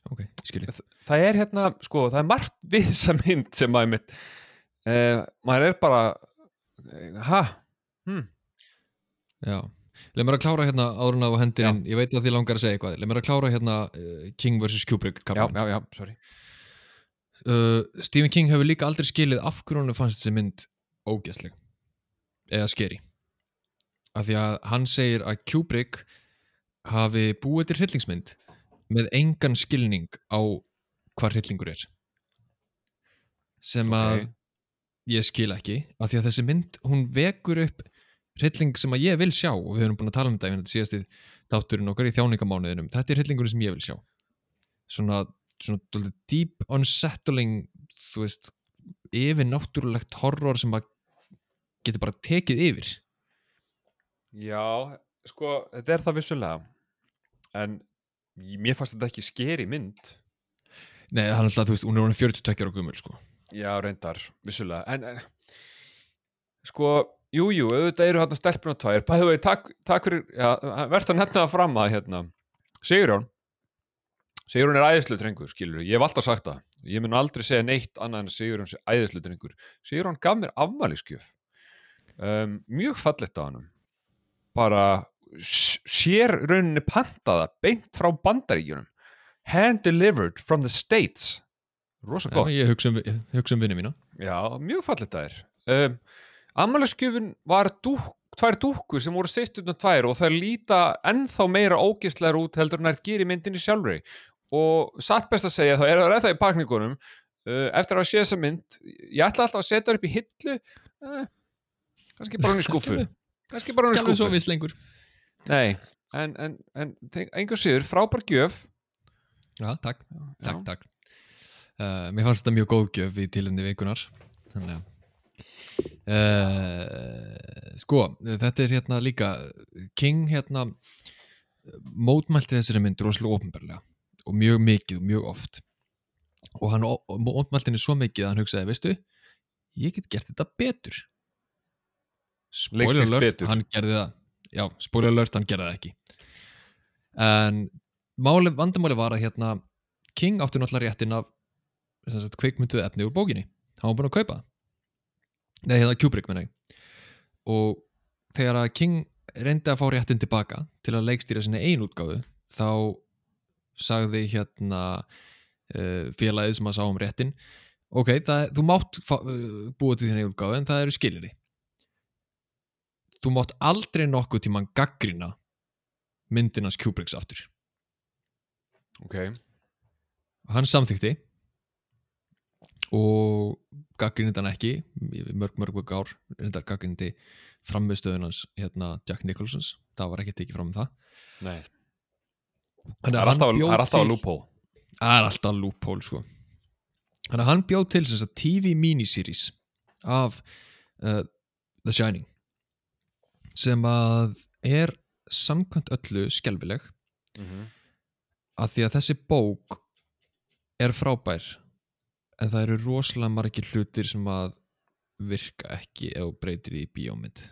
Ok, skiljið það er hérna, sko, það er margt við þessa mynd sem maður mitt uh, maður er bara uh, ha, hm Já, leið mér að klára hérna áður en á hendurinn, ég veit að þið langar að segja eitthvað. Leið mér að klára hérna uh, King vs. Kubrick já, já, já, sorry. Uh, Stephen King hefur líka aldrei skilið af hverju hann fannst þessi mynd ógæsleg eða skeri af því að hann segir að Kubrick hafi búið til hryllingsmynd með engan skilning á hvað hryllingur er. Sem að Ok. ég skil ekki af því að þessi mynd, hún vekur upp hrylling sem að ég vil sjá og við höfum búin að tala um þetta, ég þetta síðast í þátturinn okkar í þjáningamánuðinum, þetta er hryllingurinn sem ég vil sjá. Svona, svona deep unsettling þú veist, yfir náttúrulegt horror sem að getur bara tekið yfir. Já, sko, þetta er það vissulega en mér fannst þetta ekki skeri mynd. Nei, það er alltaf, þú veist, hún er orðin 42 ára gumul sko. já, reyndar, vissulega en, en sko, jú, jú, auðvitað eru hérna stelpuna tvær, bæðu vegi, takk, takk fyrir verðt nefna það fram að hérna Sigurjón Sigurjón er æðislu drengur, skilur ég hef alltaf sagt það, ég mun aldrei segja neitt annað en Sigurjón sé æðislu drengur Sigurjón gaf mér afmæliskjöf um, mjög fallegt á hann bara sér rauninni pantaða beint frá bandaríkjunum. Hand delivered from the states. Rosa gott. ég hugsa um, um vinni mína. Já, mjög fallet það er um, Ammælaskjöfun var dúk, tvær dúkkur sem voru sýstutna tvær og þær líta ennþá meira ógislegar út heldur en þær gerir myndinni sjálfri. Og satt best að segja þá er það ennþá í pakningunum uh, eftir að sé þessa mynd ég ætla alltaf að setja þær upp í hillu uh, kannski bara hún í skúfu kannski bara hún í skúfu Nei, en, en, en engu síður, frábær gjöf. Já, takk, Já. takk, takk uh, Mér fannst þetta mjög góð gjöf í tilindi vikunar Þannig að uh, Sko, þetta er hérna líka King hérna mótmælti þessari mynd rosalega ofinbarlega og mjög mikið og mjög oft. Og hann mótmælti henni svo mikið að hann hugsaði, veistu ég get gert þetta betur. Spoiler alert, betur. hann gerði það. Já, spoiler alert, hann gerði það ekki. En máli, vandamáli var að hérna King átti náttúrulega réttin af kvikmynduð efni úr bókinni. Hann var búinn að kaupa það. Nei, hérna Kubrick menna ég. Og þegar að King reyndi að fá réttin tilbaka til að leikstýra sinni ein útgáfu þá sagði hérna uh, félagið sem að sá um réttin ok, það, þú mátt uh, búa til þínu útgáfu en það eru skiliri þú mátt aldrei nokkuð tímann gaggrina myndinans Kubricks aftur. Ok, hann samþykti og gaggrinandi hann ekki mörg mörg mörg ár reyndar gaggrinandi framistöðunans hérna Jack Nicholsons, það var ekki tekið fram um það. Nei. Það að er alltaf, hann bjó það er alltaf að er loophole sko. Þannig að hann bjóð til þess að TV miniseries af uh, The Shining sem að er samkvæmt öllu skelfileg mm -hmm. að því að þessi bók er frábær en það eru rosalega margir hlutir sem að virka ekki þú breytir í bíómynd.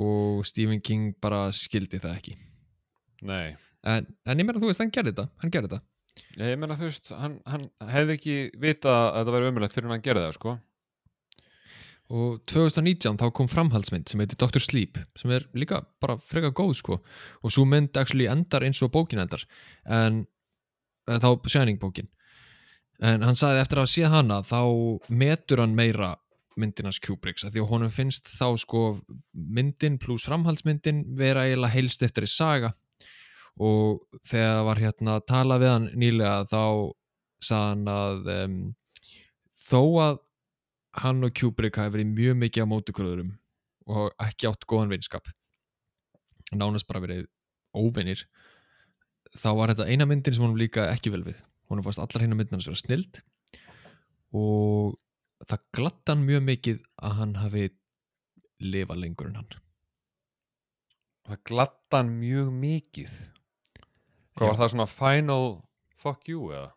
Og Stephen King bara skildi það ekki. Nei, en, en ég meina þú veist, hann gerði þetta hann gerði þetta. Ég meina þú veist hann, hann hefði ekki vitað að það væri umjöldlegt fyrir hann gerði það sko. Og 2019 þá kom framhaldsmynd sem heitir Dr. Sleep sem er líka bara freka góð sko. Og svo mynd actually endar eins og bókin endar. En eða þá Shining bókin en hann sagði eftir að séð hana þá metur hann meira myndinans Kubricks að því að honum finnst þá sko myndin pluss framhaldsmyndin vera eiginlega heilst eftir í saga. Og þegar það var hérna að tala við hann nýlega þá sagði hann að um, þó að hann og Kubrick hafi verið mjög mikið á mótukröðurum og ekki átt góðan vinskap nánast bara verið óvinnir þá var þetta eina myndin sem honum líka ekki vel við honum fannst allar hérna myndin hans vera snild og það glatt hann mjög mikið að hann hafi lifað lengur en hann. Það glatta hann mjög mikið. Hvað Já. var það svona final fuck you eða?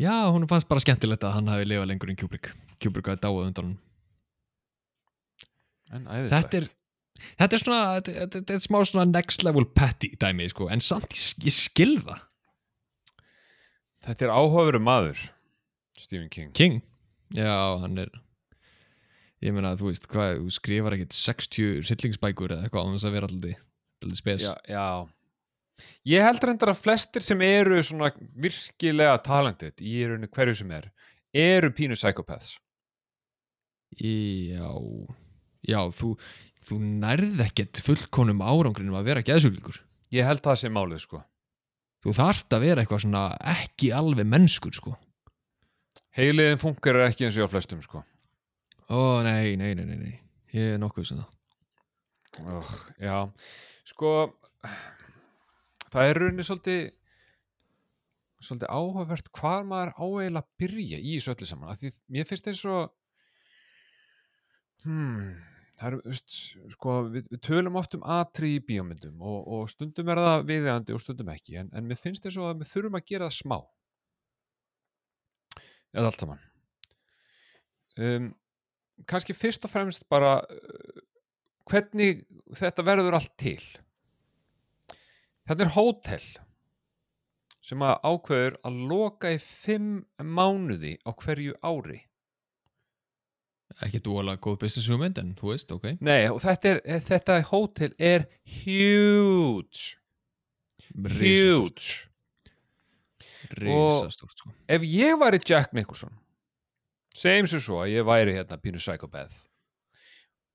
já, honum fannst bara skemmtilegt að hann hafi lifað lengur en Kubrick. Kubrick hafi dáið undan hann þetta er þetta er svona, þetta, er smá svona next level petty dæmi sko, en samt ég, ég skil það Þetta er áhugaveru maður Stephen King. King? Já, hann er ég meina, þú veist, hvað, þú skrifar ekkit 60 sillingsbækur eða eitthvað á þess að vera alltaf, spes. Já, já. Ég held reyndar að flestir sem eru svona virkilega talented í rauninu hverju sem er eru pínu psychopaths. Já, já þú, þú nærð ekkert fullkonum árangrinum að vera geðsuglingur Ég held það sem málið sko þú þarft að vera eitthvað svona ekki alveg mennskur sko. Heiliðin funkar ekki eins og á flestum sko. Ó nei, nei, nei, nei, nei. ég er nokkuð sem það. Oh, Já, sko það er rauninni svolítið svolítið áhugavert hvað maður á eiginlega að byrja í þessu öllu saman. Af því mér finnst eins og hmm, það er, sko, við, við tölum oft um atri í bíómyndum og, og stundum er það viðeigandi og stundum ekki en, en mér finnst og að við þurfum að gera það smá. Eða allt saman. Um, kannski fyrst og fremst bara uh, hvernig þetta verður allt til. Þetta er hótel sem að ákveður að loka í fimm mánuði á hverju ári ekki dúalega góð business hugmynd en þú veist, ok. Nei, og þetta, er, þetta hótel er huge. Huge. Risastórt sko. Ef ég væri Jack Nicholson segjum sem svo að ég væri hérna pínu psychopath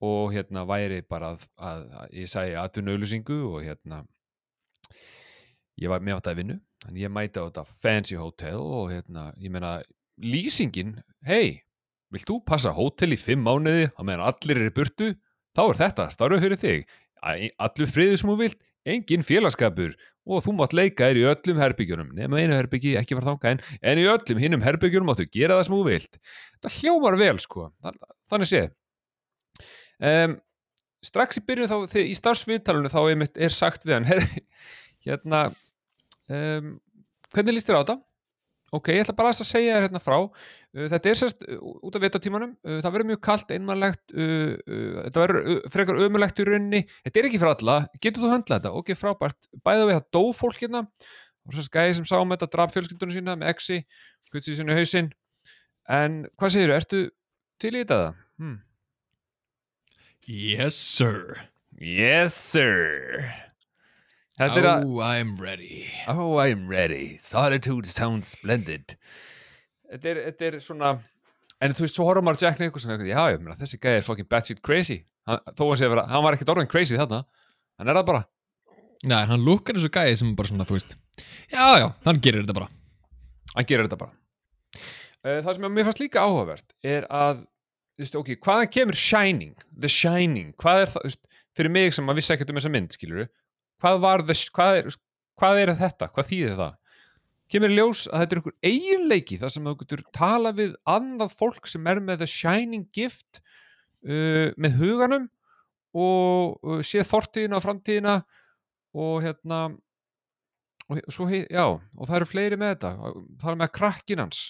og hérna væri bara að, að, að ég sæði aðtunauðlýsingu og hérna ég var með átt að vinnu þannig ég mæti á þetta fancy hotel og hérna, ég meina lýsingin, hei vilt þú passa hótel í fimm mánuði á meðan allir eru burtu, þá er þetta starfið fyrir þig, allur friðið sem þú vilt, engin félagskapur og þú mátt leika þér í öllum herbyggjunum nema einu herbyggi, ekki var þangað en en í öllum hinnum herbyggjunum máttu gera það sem þú vilt. Það hljómar vel sko. Þa- þannig séð. Um, strax í byrjun þá í starfsviðtalunum þá er sagt við hann hérna um, hvernig líst þér á þetta? Ok, ég ætla bara að segja þér hérna frá. Uh, þetta er sérst uh, út af vitatímanum uh, það verður mjög kalt, einmannlegt þetta verður frekar ömulegt í rauninni. Þetta er ekki fyrir alla, getur þú höndlað þetta? Ok, frábært, bæða við það dó fólk hérna. Og sérst gæði sem sá um þetta draf fjölskyldunum sína með exi, skutt sér sinni hausinn. En hvað segirðu, ertu til í þetta? Hmm. Yes sir. Yes sir Þetta er að Oh I'm ready Oh, I'm ready. Solitude sounds splendid. Þetta er, þetta er svona, en þú veist, svo horfum maður Jack Nicholson og eitthvað, já, meina, þessi gæði er fucking batshit crazy. Hann, þó að sé að vera, hann var ekkert orðin crazy þarna. Hann er það bara. Nei, hann lukkar og gæði sem bara svona, þú veist Já, já, hann gerir þetta bara Hann gerir þetta bara. Eh, Það sem mér fannst líka áhugavert er að, þú veist, ok, hvaðan kemur Shining? The Shining. Hvað er það, þú veist, fyrir mig sem að vissi ekkert um þessa mynd, skilur Hvað var the, hvað er, hvað er þetta? Hvað þýðir það? kemur í ljós að þetta er einhver eiginleiki þar sem þú getur tala við annað fólk sem er með the shining gift uh, með huganum og uh, séð fortíðina og framtíðina og hérna og svo, já, og það eru fleiri með þetta. Það er með krakkin hans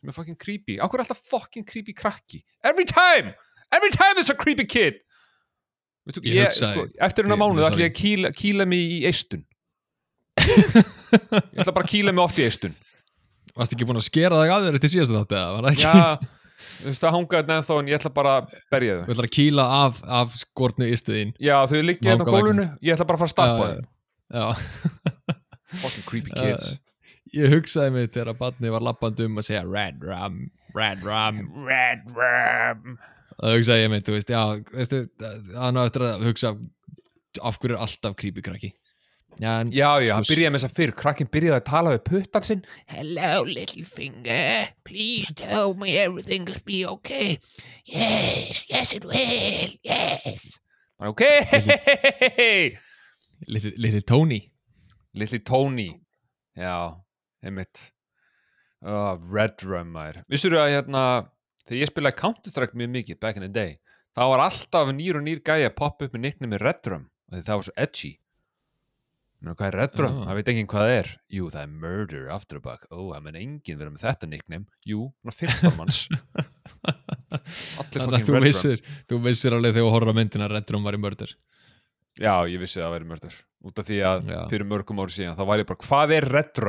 sem er fucking creepy, er alltaf fucking creepy krakki? Every time, every time there's a creepy kid Veistu, Ég ég, sko, eftir hennar mánuð ætla ég að kýla, kýla mig í eistun. Ég ætla bara að kýla mig oft í eistun. Varst ekki búin að skera þig að þér til síðast þátt eða? Var það ekki? Já, þú veist það hangaði þetta ennþá en ég ætla bara að berja þau. Þú ætlar að kýla af, af skortnu ístuðin Já, þau liggja hérna á gólfinu Ég ætla bara að fara að stappa Já, Fucking creepy kids. Ég hugsaði mig þegar að barni var lappandi um að segja Red Rum, Red Rum Red Ram Það hugsaði ég mig, þú veist, já, veistu hann á eftir að hugsa af hverju er alltaf creepy krakki Já, en Já, já, hann Sko, byrjaði með þess að fyrr Krakkin byrjaði að tala við puttan sinn Hello, little finger. Please tell me everything'll be okay. Yes, yes, it will. Yes. Ok, litli, litli Tony Lilli Tony Já, einmitt oh, Red Rum Vissur að hérna Þegar ég spilaði Counter-Strike mjög mikið back in the day þá var alltaf nýr og nýr gæi að poppa upp með nicknum með Red Rum og því það var svo edgy. Mennu, hvað er Red Rum? Ah. Það veit enginn hvað það er. Jú, það er Murder After a Buck. Ó, það menn enginn vera með þetta nickname. Jú, svona 15 manns. Þannig að þú vissir, þú vissir alveg þegar þú horfður á myndina að Red Rum var í mördur Já, ég vissi að það væri Murder. Út af því að Já. fyrir mörgum ári síðan þá var ég bara, hvað er Red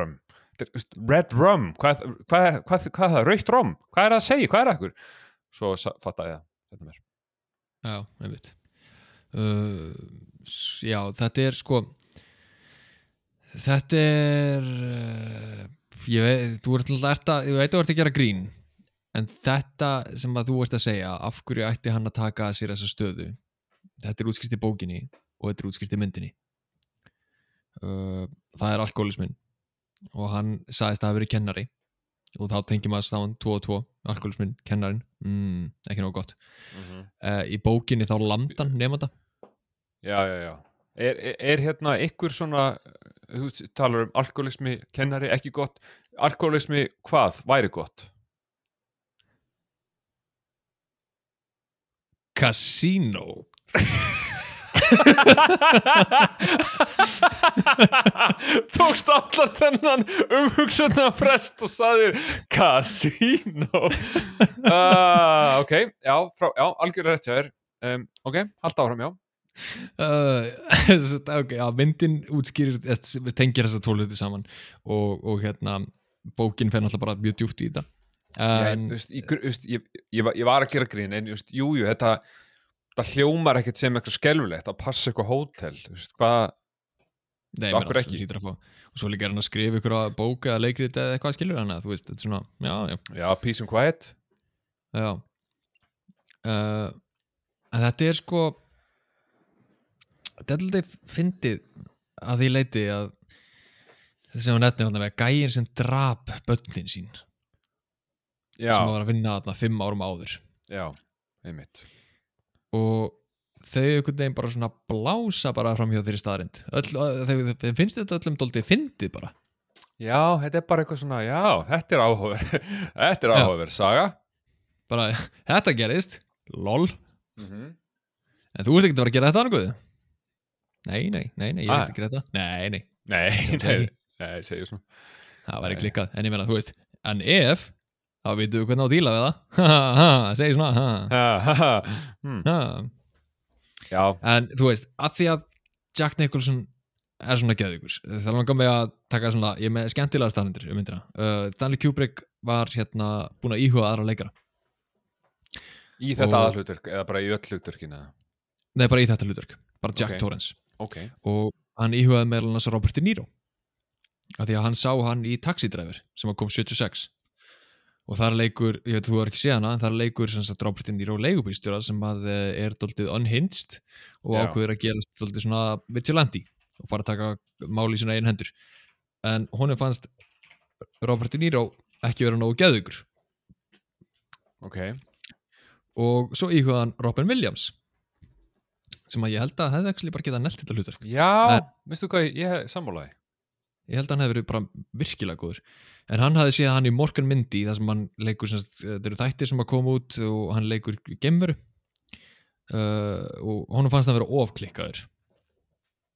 Red Rum, hvað, hvað, hvað, hvað, er það? Raukt Rum? Hvað er það að segja? Hvað er það ekkur? Svo fattaði ég það þetta mér. Já, einmitt uh, s- Já, þetta er sko Þetta er uh, ég veit, þú ert alltaf ég veit þú ert að gera grín en þetta sem að þú ert að segja af hverju ætti hann að taka að sér þessa stöðu þetta er útskrift í bókinni og þetta er útskrift í myndinni uh, það er alkoholismin og hann sagðist að það hafi verið kennari. Og þá tengjum maður stáðan 2 og 2 alkoholismin, kennarin, mm, ekki nóg gott. Uh, í bókinni þá landan nefnda Já, já, já. Er, er, er hérna ykkur svona, þú talar um alkoholismi, kennari, ekki gott, alkoholismi hvað væri gott? Casino Tókst allar þennan umhugsunna frest og saðir Casino uh, Ok, já, frá, já algjörlega rétt hjá þér. Um, Ok, halda áfram, já. Uh, okay, já, myndin útskýrir tengir þessa tólöti saman og, og hérna bókin fer náttúrulega bara mjög djúpt í þetta. Já, en þú veist, ég, veist, ég, ég, var, ég var að gera grín en just, jú, jú, þetta, þetta hljómar ekkert sem eitthvað skelfilegt að passa eitthvað hótel þú veist, hvað, nei, þú ekki? að og svo líka er hann að skrifa ykkur að bóka eða leikrit eða eitthvað skilur hann að þú veist, þetta er svona, já, já. Já, peace and quiet. Já. Uh, En þetta er sko Þetta er alltaf fyndið að því leiti að þessi sem hann nefnir hann með gæin sem drap börnin sín já, sem var að vinna þarna fimm árum áður. Já, einmitt. Og þau einhvern veginn bara svona blása bara fram hjá þeirri staðarind Öll, þau, finnst þetta öllum doldið fyndið bara. Já, þetta er bara eitthvað svona, já, þetta er áhugaverð þetta er áhugaverð saga. Bara, þetta gerist, lol. Mm -hmm. en þú ert ekki að vera að gera þetta annað nei, nei, nei, nei, ég Ah. er ekki að gera þetta. Nei, nei, nei, nei, nei, segjum svona. Það væri klikkað. En ég meina, þú veist, en ef þá vitum við hvernig á díla við það. Ha, ha, segi svona ha, Ha, ha, ha. Já, en þú veist, að því að Jack Nicholson er svona geðugur það langar mig að taka svona ég er með skemmtilega staðlindir um myndina. Uh, Stanley Kubrick var hérna búin að íhuga aðra leikara. Í þetta Og- aðhlutverk eða bara í öll hlutverkina nei, bara í þetta hlutverk, bara Jack Ok. Torrance. Ok, og hann íhugaði meðal annars Robert De Niro af því að hann sá hann í Taxi Driver sem kom 76 og þar leikur, ég veit að þú er ekki séð hana en þar leikur sem sagt Robert De Niro leigubýrstjóra sem að eh, er doldið unhinged og Já. ákveður að gerast doldið svona vigilante og fara að taka máli í sína einn hendur. En honum fannst Robert De Niro ekki vera nógu geðugur ok. Og svo íhugaði hann Robin Williams sem að ég held að hefði ekki bara getað nelt þetta hlutur Já, veistu hvað, ég, ég sammálaði ég held að hann hefði verið bara virkilega góður en hann hafði séð hann í Morgan Mindy þar sem hann leikur, semst, þetta eru þættir sem að koma út og hann leikur gemveru uh, og honum fannst hann vera ofklikkaður.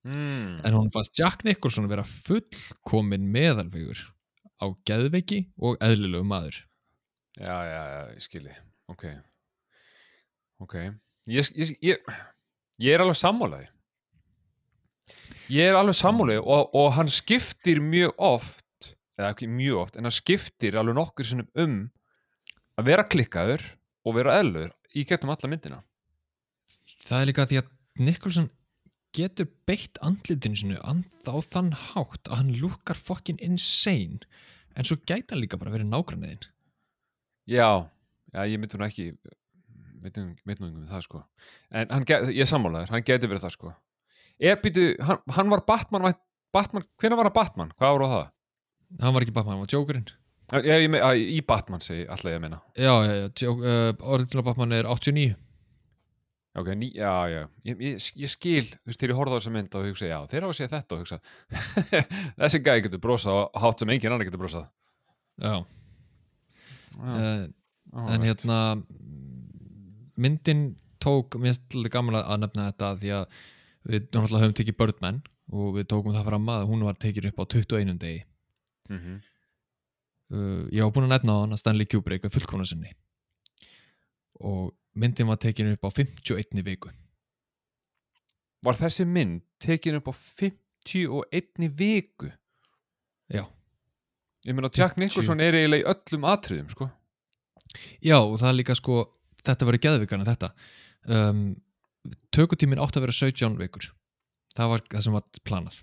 Mm. en honum fannst Jack Nicholson vera fullkomin meðalvegur á geðveiki og eðlilegu maður. Já, já, já, ég skilji. Ok. Ok. Ég, ég, ég, ég er alveg sammálaði Ég er alveg sammálaði og, og hann skiptir mjög oft eða ekki mjög oft, en hann skiptir alveg nokkur sinnum um að vera klikkaður og vera eðlur í getum alla myndina. Það er líka því að Nicholson getur beitt andlitinu sinu and, á þann hátt að hann lukkar fucking insane en svo gæti hann líka bara verið nágranniðin Já, já, ég myndi hún ekki nú ekki um það sko. En hann, get- ég sammálaður, hann geti verið það sko. Er býtu, hann, hann var Batman, Batman hvenær var hann Batman, hvað ára það? Hann var ekki Batman, hann var Jokerinn. Já, ég, me- að, í Batman segi alltaf ég að meina. Já, já, já, Jo- uh, original Batman er 89 ok, ný, já, já, ég, ég, ég skil þú veist, þegar ég horfði á þessa mynd og hugsa já, þeir að segja þetta og hugsa þessi gæði getur brosað og hátt sem engin annar getur brosað. Já, já, uh, en hérna myndin tók, mér finnst alveg gaman að nefna þetta því að við náttúrulega höfum tekið Birdman og við tókum það fram að hún var tekin upp á 21. degi mm -hmm. uh, ég var búin að nefna á hann að Stanley Kubrick við fullkomna sinni. Og myndin var tekin upp á 51. viku. Var þessi mynd tekin upp á 51 viku? Já, ég meina Jack 50. Nicholson er eiginlega í öllum atriðum sko. Já og það er líka sko þetta verið geðvikana þetta. Um, tökutíminn átti að vera 17 vikur. Það var það sem var planað.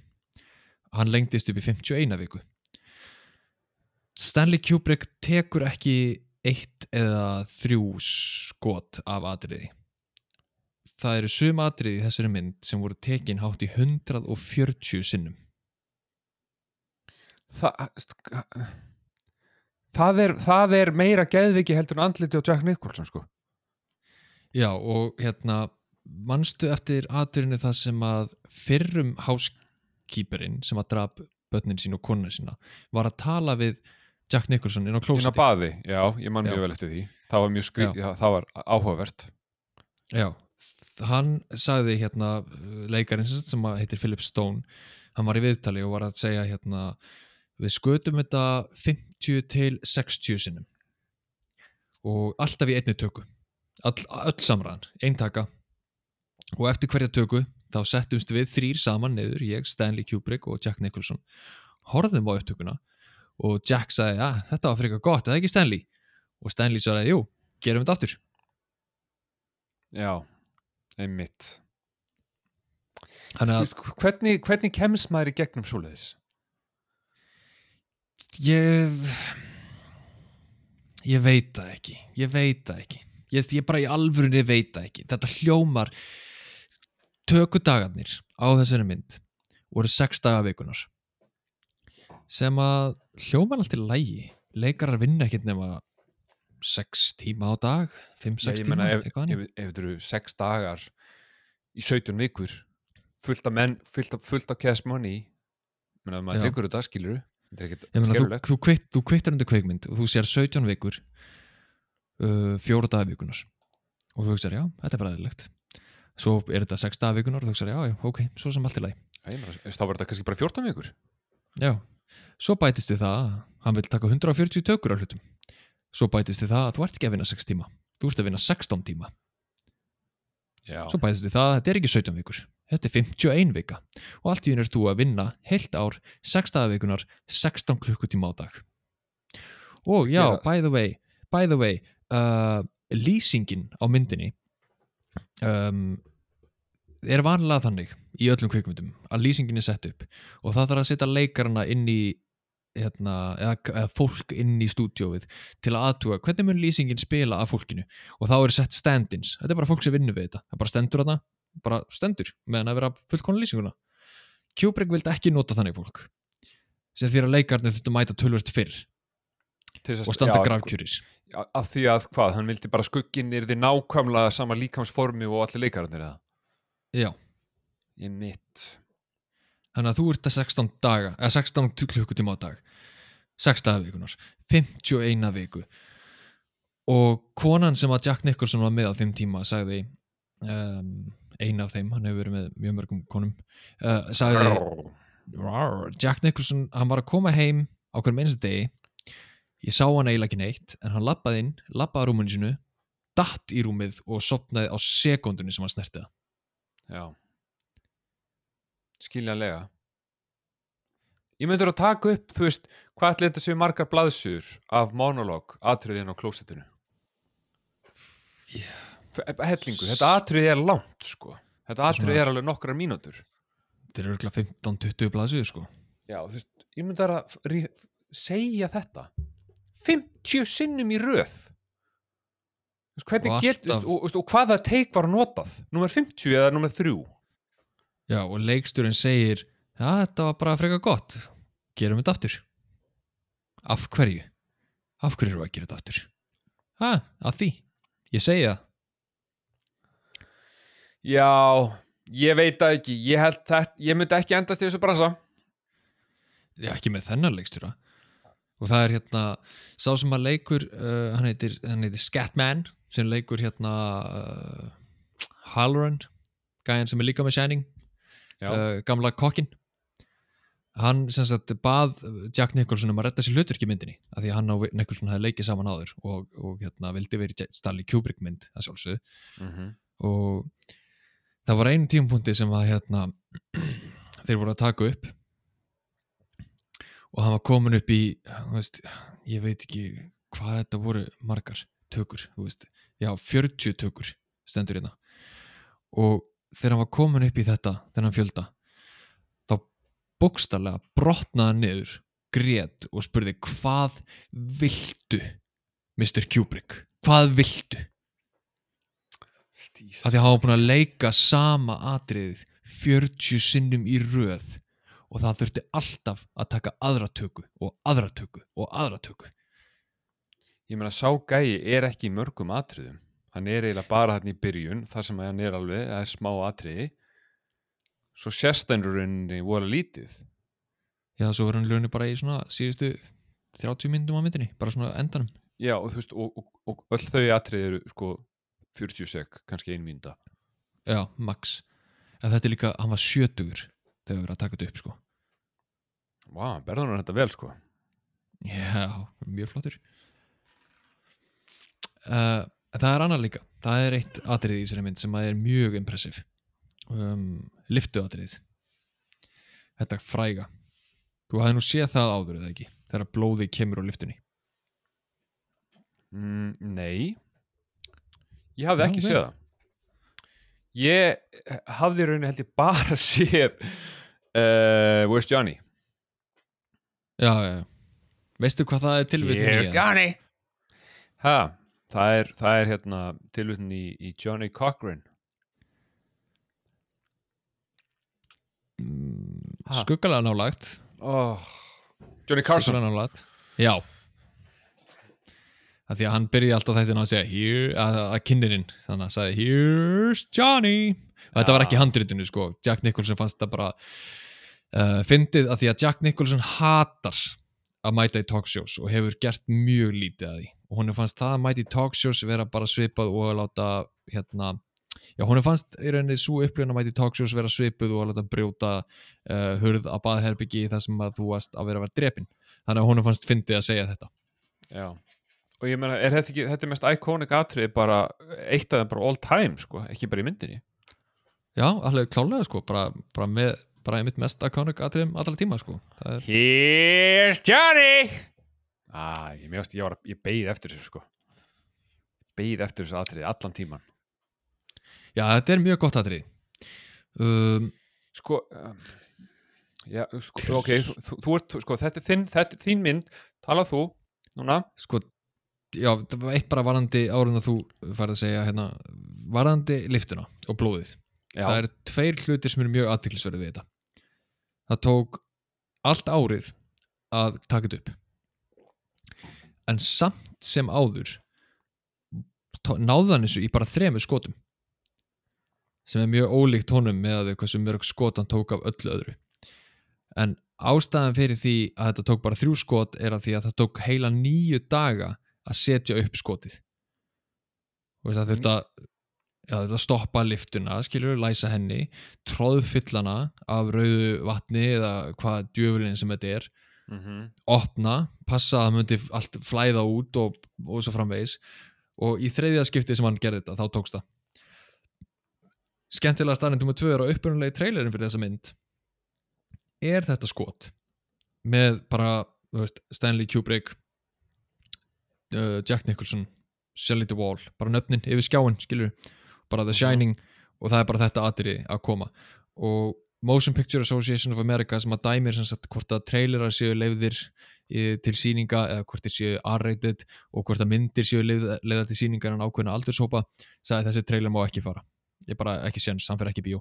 Hann lengdist upp í 51 viku Stanley Kubrick tekur ekki eitt eða þrjú skot af atriði. Það eru sum atriði í þessari mynd sem voru tekin hátt í 140 sinnum. Þa, það, er, það er meira geðviki heldur en andliti á Jack Nicholson sko. Já og hérna manstu eftir atriðinu það sem að fyrrum housekeeperinn sem að draf börnin sín og konuna sína var að tala við Jack Nicholson inn á inn á klósiti baði, já, ég man Já. mjög vel eftir því það var mjög skri, Já. já. það var áhugavert Já, hann sagði hérna leikarinn sem heitir Philip Stone hann var í viðtali og var að segja hérna við skutum þetta 50 til 60 sinnum og alltaf í einni töku all, öll samræðan, einn taka og eftir hverja töku þá settumst við þrýr saman niður ég, Stanley Kubrick og Jack Nicholson horfðum á upptökuna og Jack sagði, ja, þetta var fyrir eitthvað gott, eða ekki Stanley? Og Stanley sagði, jú, gerum þetta aftur. Já, einmitt. Þannig að Þú veist, hvernig, hvernig kemst maður í gegnum svoleiðis? Ég ég veit það ekki ég veit það ekki. Ég, ég bara í alvörunni veit það ekki. Þetta hljómar tökudagarnir á þessari mynd voru sex daga vikunar sem að hljómar allt í lægi leikarar vinna ekkert nema sex tíma á dag fimm, Já, sex ég tíma, meina, ef, ef, ef þetta eru sex dagar í 17 vikur fullt af menn, fullt af, fullt af cash money menna, maður Já. tekur þetta, skilur þú, þú, kvitt, þú kvittar undir kveikmynd og þú sér 17 vikur uh, fjóra daga vikunar og þú hugsaður, já, þetta er bara eðlilegt. Svo er þetta 6 daga vikunar og þú hugsaður, já, já, ok, svo sem allt í meina, þá var þetta kannski bara 14 vikur? Já, svo bætist við það að hann vil taka 140 tökur á hlutum. Svo bætist við það að þú ert ekki að vinna 6 tíma. Þú ert að vinna 16 tíma. Já. svo bætist við það að þetta er ekki 17 vikur. Þetta er 51 vika. Og allt í einu er þú að vinna heilt ár 6 dagavikunar 16 klukkutíma á dag. Og já, Já. by the way by the way, uh, lýsingin á myndinni um, er vanlega þannig í öllum kvikmyndum að lýsingin er sett upp og það þarf að setja leikarana inn í hérna, eða, eða fólk inn í stúdjóið til að aðtuga hvernig mun lýsingin spila af fólkinu og þá er sett stand-ins, þetta er bara fólk sem vinnur við þetta. Það bara stendur þarna, bara stendur meðan að vera fullkona lýsinguna. Kubrick vildi ekki nota þannig fólk sem því að leikarnir þurftu að mæta tölvört fyrr og standa Já, af því að hvað, hann vildi bara skugginn er því nákvæmlega sama líkamsformi og allir leikararnir eða? Já, Ég mitt. þannig að þú ert að 16 daga eða 16 klukkutíma á dag. 6 dagavikunar, 51 viku. Og konan sem að Jack Nicholson var með á þeim tíma sagði um, eina af þeim, hann hefur verið með mjög mörgum konum uh, sagði Rar, Jack Nicholson, hann var að koma heim á hverjum einstu degi. Ég sá hann eiginlega ekki neitt en hann lappaði inn, lappaði á rúmunu sinu datt í rúmið og sopnaði á sekundunni sem hann snerti það Já. Skiljanlega. Ég myndur að taka upp, þú veist, hvað ætli þetta séu margar blaðsur af monolog atriðin á klósettinu? Yeah. Hellingu, þetta atrið er langt, sko. Þetta atrið er alveg nokkrar mínútur. þetta er örgulega 15-20 blaðsögur sko Já, þú veist, ég myndi að segja þetta 50 sinnum í röð hvernig Og get, alltaf- og, og, og hvaða teik var notað? Nummer 50 eða nummer 3 Já, og leiksturinn segir Já, þetta var bara freka gott. Gerum þetta aftur. Af hverju? Af hverju eru að gera þetta aftur? Ha, að því? Ég segi það. Já, ég veit það ekki. Ég, held ég myndi ekki endast í þessu bransa. Já, ekki með þennan leikstjóra Og það er hérna Sá sem að leikur uh, hann, heitir, hann heitir Scatman sem leikur hérna uh, Halloran Gæjan sem er líka með Shining uh, gamla kokkin hann sem sagt bað Jack Nicholson um að redda sér hluturki myndinni af því að hann og Nicholson hefði leikið saman áður og, og hérna vildi verið Stanley Kubrick mynd að sjálfsögðu. Mm og það var einu tímapunkti sem að hérna þeir voru að taka upp og hann var komin upp í veist, ég veit ekki hvað þetta voru margar tökur já 40 tökur stendur hérna. Og þegar hann var komin upp í þetta þennan fjölda þá bókstarlega brotnaði niður grét og spurði hvað viltu Mr. Kubrick? Hvað viltu? Stís að því að hann var búin að leika sama atriðið 40 sinnum í röð og það þurfti alltaf að taka aðra tökku og aðra tökku og aðra tökku Ég meina, sá gæi er ekki í mörgum atriðum. Hann er eiginlega bara hann í byrjun þar sem hann er alveg, það er smá atriði. Svo sérstænurinn voru lítið. Já svo verður hann lögni bara í svona síðustu 30 minnum á myndinni bara svona endanum. Já, og þú veist, og, og, og öll þau atrið eru sko 40 sek, kannski ein mínúta. já, max. En þetta er líka, hann var sjötugur þegar við verðum að taka þetta upp sko. Vá, berður hann þetta vel, sko. já, mjög flottur. Uh, það er annað líka. Það er eitt atrið í þessari mynd sem er mjög impressiv um, liftu atrið þetta fræga. Þú hafði nú séð það áður eða ekki? Þegar blóði kemur á liftunni Mm, nei, ég hafði Já, ekki séð það. Ég hafði rauninni held ég bara séð uh, Where's Johnny? já, já, já. veistu hvað það er tilvitnum í eða? Johnny? Ha, það er, það er hérna tilvitnum í, í Johnny Cochran. Ha? skuggalega nálægt Oh, Johnny Carson. skuggalega nálægt já að því að hann byrjaði alltaf þetta að segja að, að kynnerinn þannig að sagði here's Johnny og þetta var Já. ekki handritinu sko Jack Nicholson fannst þetta bara uh, fyndið að því að Jack Nicholson hatar að mæta í talkshows og hefur gert mjög lítið að því og hún fannst það að mæta í talkshows vera bara svipað og að láta hérna Já, hún fannst í rauninni svo upplifun að mæti talkshows vera svipuð og að láta brjóta uh, hurð á baðherbyggi þar sem að þú varst að vera að vera drepin. Þannig að hún fannst fyndið að segja þetta. Já. Og ég meina, er þetta ekki, þetta er mest iconic atrið bara eitt af þeim bara all time, sko, ekki bara í myndinni. Já, alveg klálega sko, bara, bara með bara einmitt mest iconic atriðum allra tíma sko. Það er, Here's Johnny! Ah, ég mjögst, ég var, ég beið eftir þessu, sko. Beið eftir þessu atriði allan tíman. já, þetta er mjög gott atrið. Um, Sko, um, já, sko, ok, þú, þú, þú ert, sko, þetta er þinn, þetta er þín mynd, talað þú, núna. sko, já, það var eitt bara varandi árun að þú færði að segja hérna, varandi liftuna og blóðið. Já, það eru tveir hlutir sem eru mjög aðtiklisverðið við þetta. Það tók allt árið að taka þetta upp. En samt sem áður hann þessu í bara þremur skotum sem er mjög ólíkt honum með að hversu mörg skot hann tók af öllu öðru. En ástæðan fyrir því að þetta tók bara þrjú skot er að því að það tók heila nýju daga að setja upp skotið. Og það þurfti að þetta stoppa liftuna, skilur læsa henni, tróðfyllana af rauðu vatni eða hvað djöfulinn sem þetta er mm opna, passa að það myndi allt flæða út og, og svo framvegis. Og í þriðja skipti sem hann gerði þetta, þá tókst það. Skemmtilega starrend nummer tvö er á upprunalegi trailerin fyrir þessa mynd. Er þetta skot? Með bara, þú veist, Stanley Kubrick uh, Jack Nicholson Shelley Duvall, bara nöfnin yfir skjáin, skilur bara The. Shining og það er bara þetta atriði að koma. Og Motion Picture Association of America sem að dæmir sem sagt hvort að trailerar séu leiðir til síninga eða hvort þeir séu R-rated og hvort að myndir séu leiða, leiða til síningar en ákveðna aldurshópa sagði þessi trailer má ekki fara. Ég bara ekki séns, hann fer ekki bíó.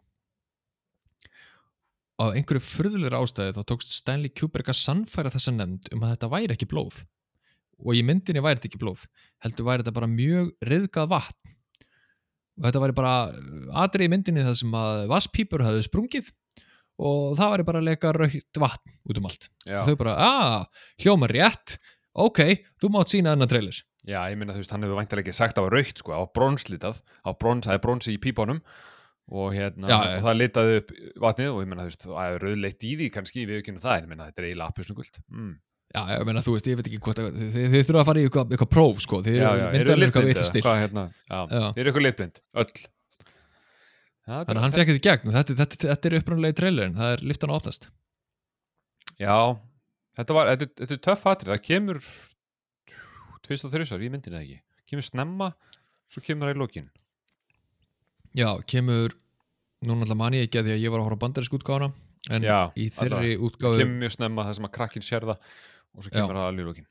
Á einhverju furðulegur ástæði þá tókst Stanley Kubrick að sannfæra þessa nefnd um að þetta væri ekki blóð. Og í myndinni væri þetta ekki blóð heldur væri þetta bara mjög riðgað vatn og þetta væri bara atrið í myndinni þar sem að vasspípur hafði sprungið og það væri bara að leka raukt vatn út um allt já. þau bara, að, hljóma rétt ok, þú mátt sína þennan trailer já, ég meina, þú veist, hann hefur væntalega ekki sagt að það var raukt, sko, það var bronslitað, það var það er bronsi í pípunum og hérna, Já, og það litaði upp vatnið og ég meina, þú veist, það er rauðleitt í því kannski, við ekki það, en ég meina, þetta er eiginlega appjúsnugult. Mm. Já, ég meina, þú veist, ég veit ekki hvort að, þið, þið þurfa að fara í eitthvað, eitthvað próf, sko þið Já, já, eru myndaðlega eitthvað eða stilt hvað, hérna, já, Já. eru ykkur litblind, öll. Já, þannig að hann fekk þetta í gegn og þetta, þetta, þetta er upprunalegi trailerin, það er liftan að opnast. Já, þetta var, þetta, þetta er töff atrið, það kemur tvist og þrjusar í myndinu eða ekki, kemur snemma, svo kemur það í lokin. já, kemur núna alltaf man ég ekki að því að ég var að horfa á bandarísk útgáfuna en Já, í þeirri það útgáfu kemur mjög snemma það sem að krakkin sér það og svo kemur það alveg í lokin.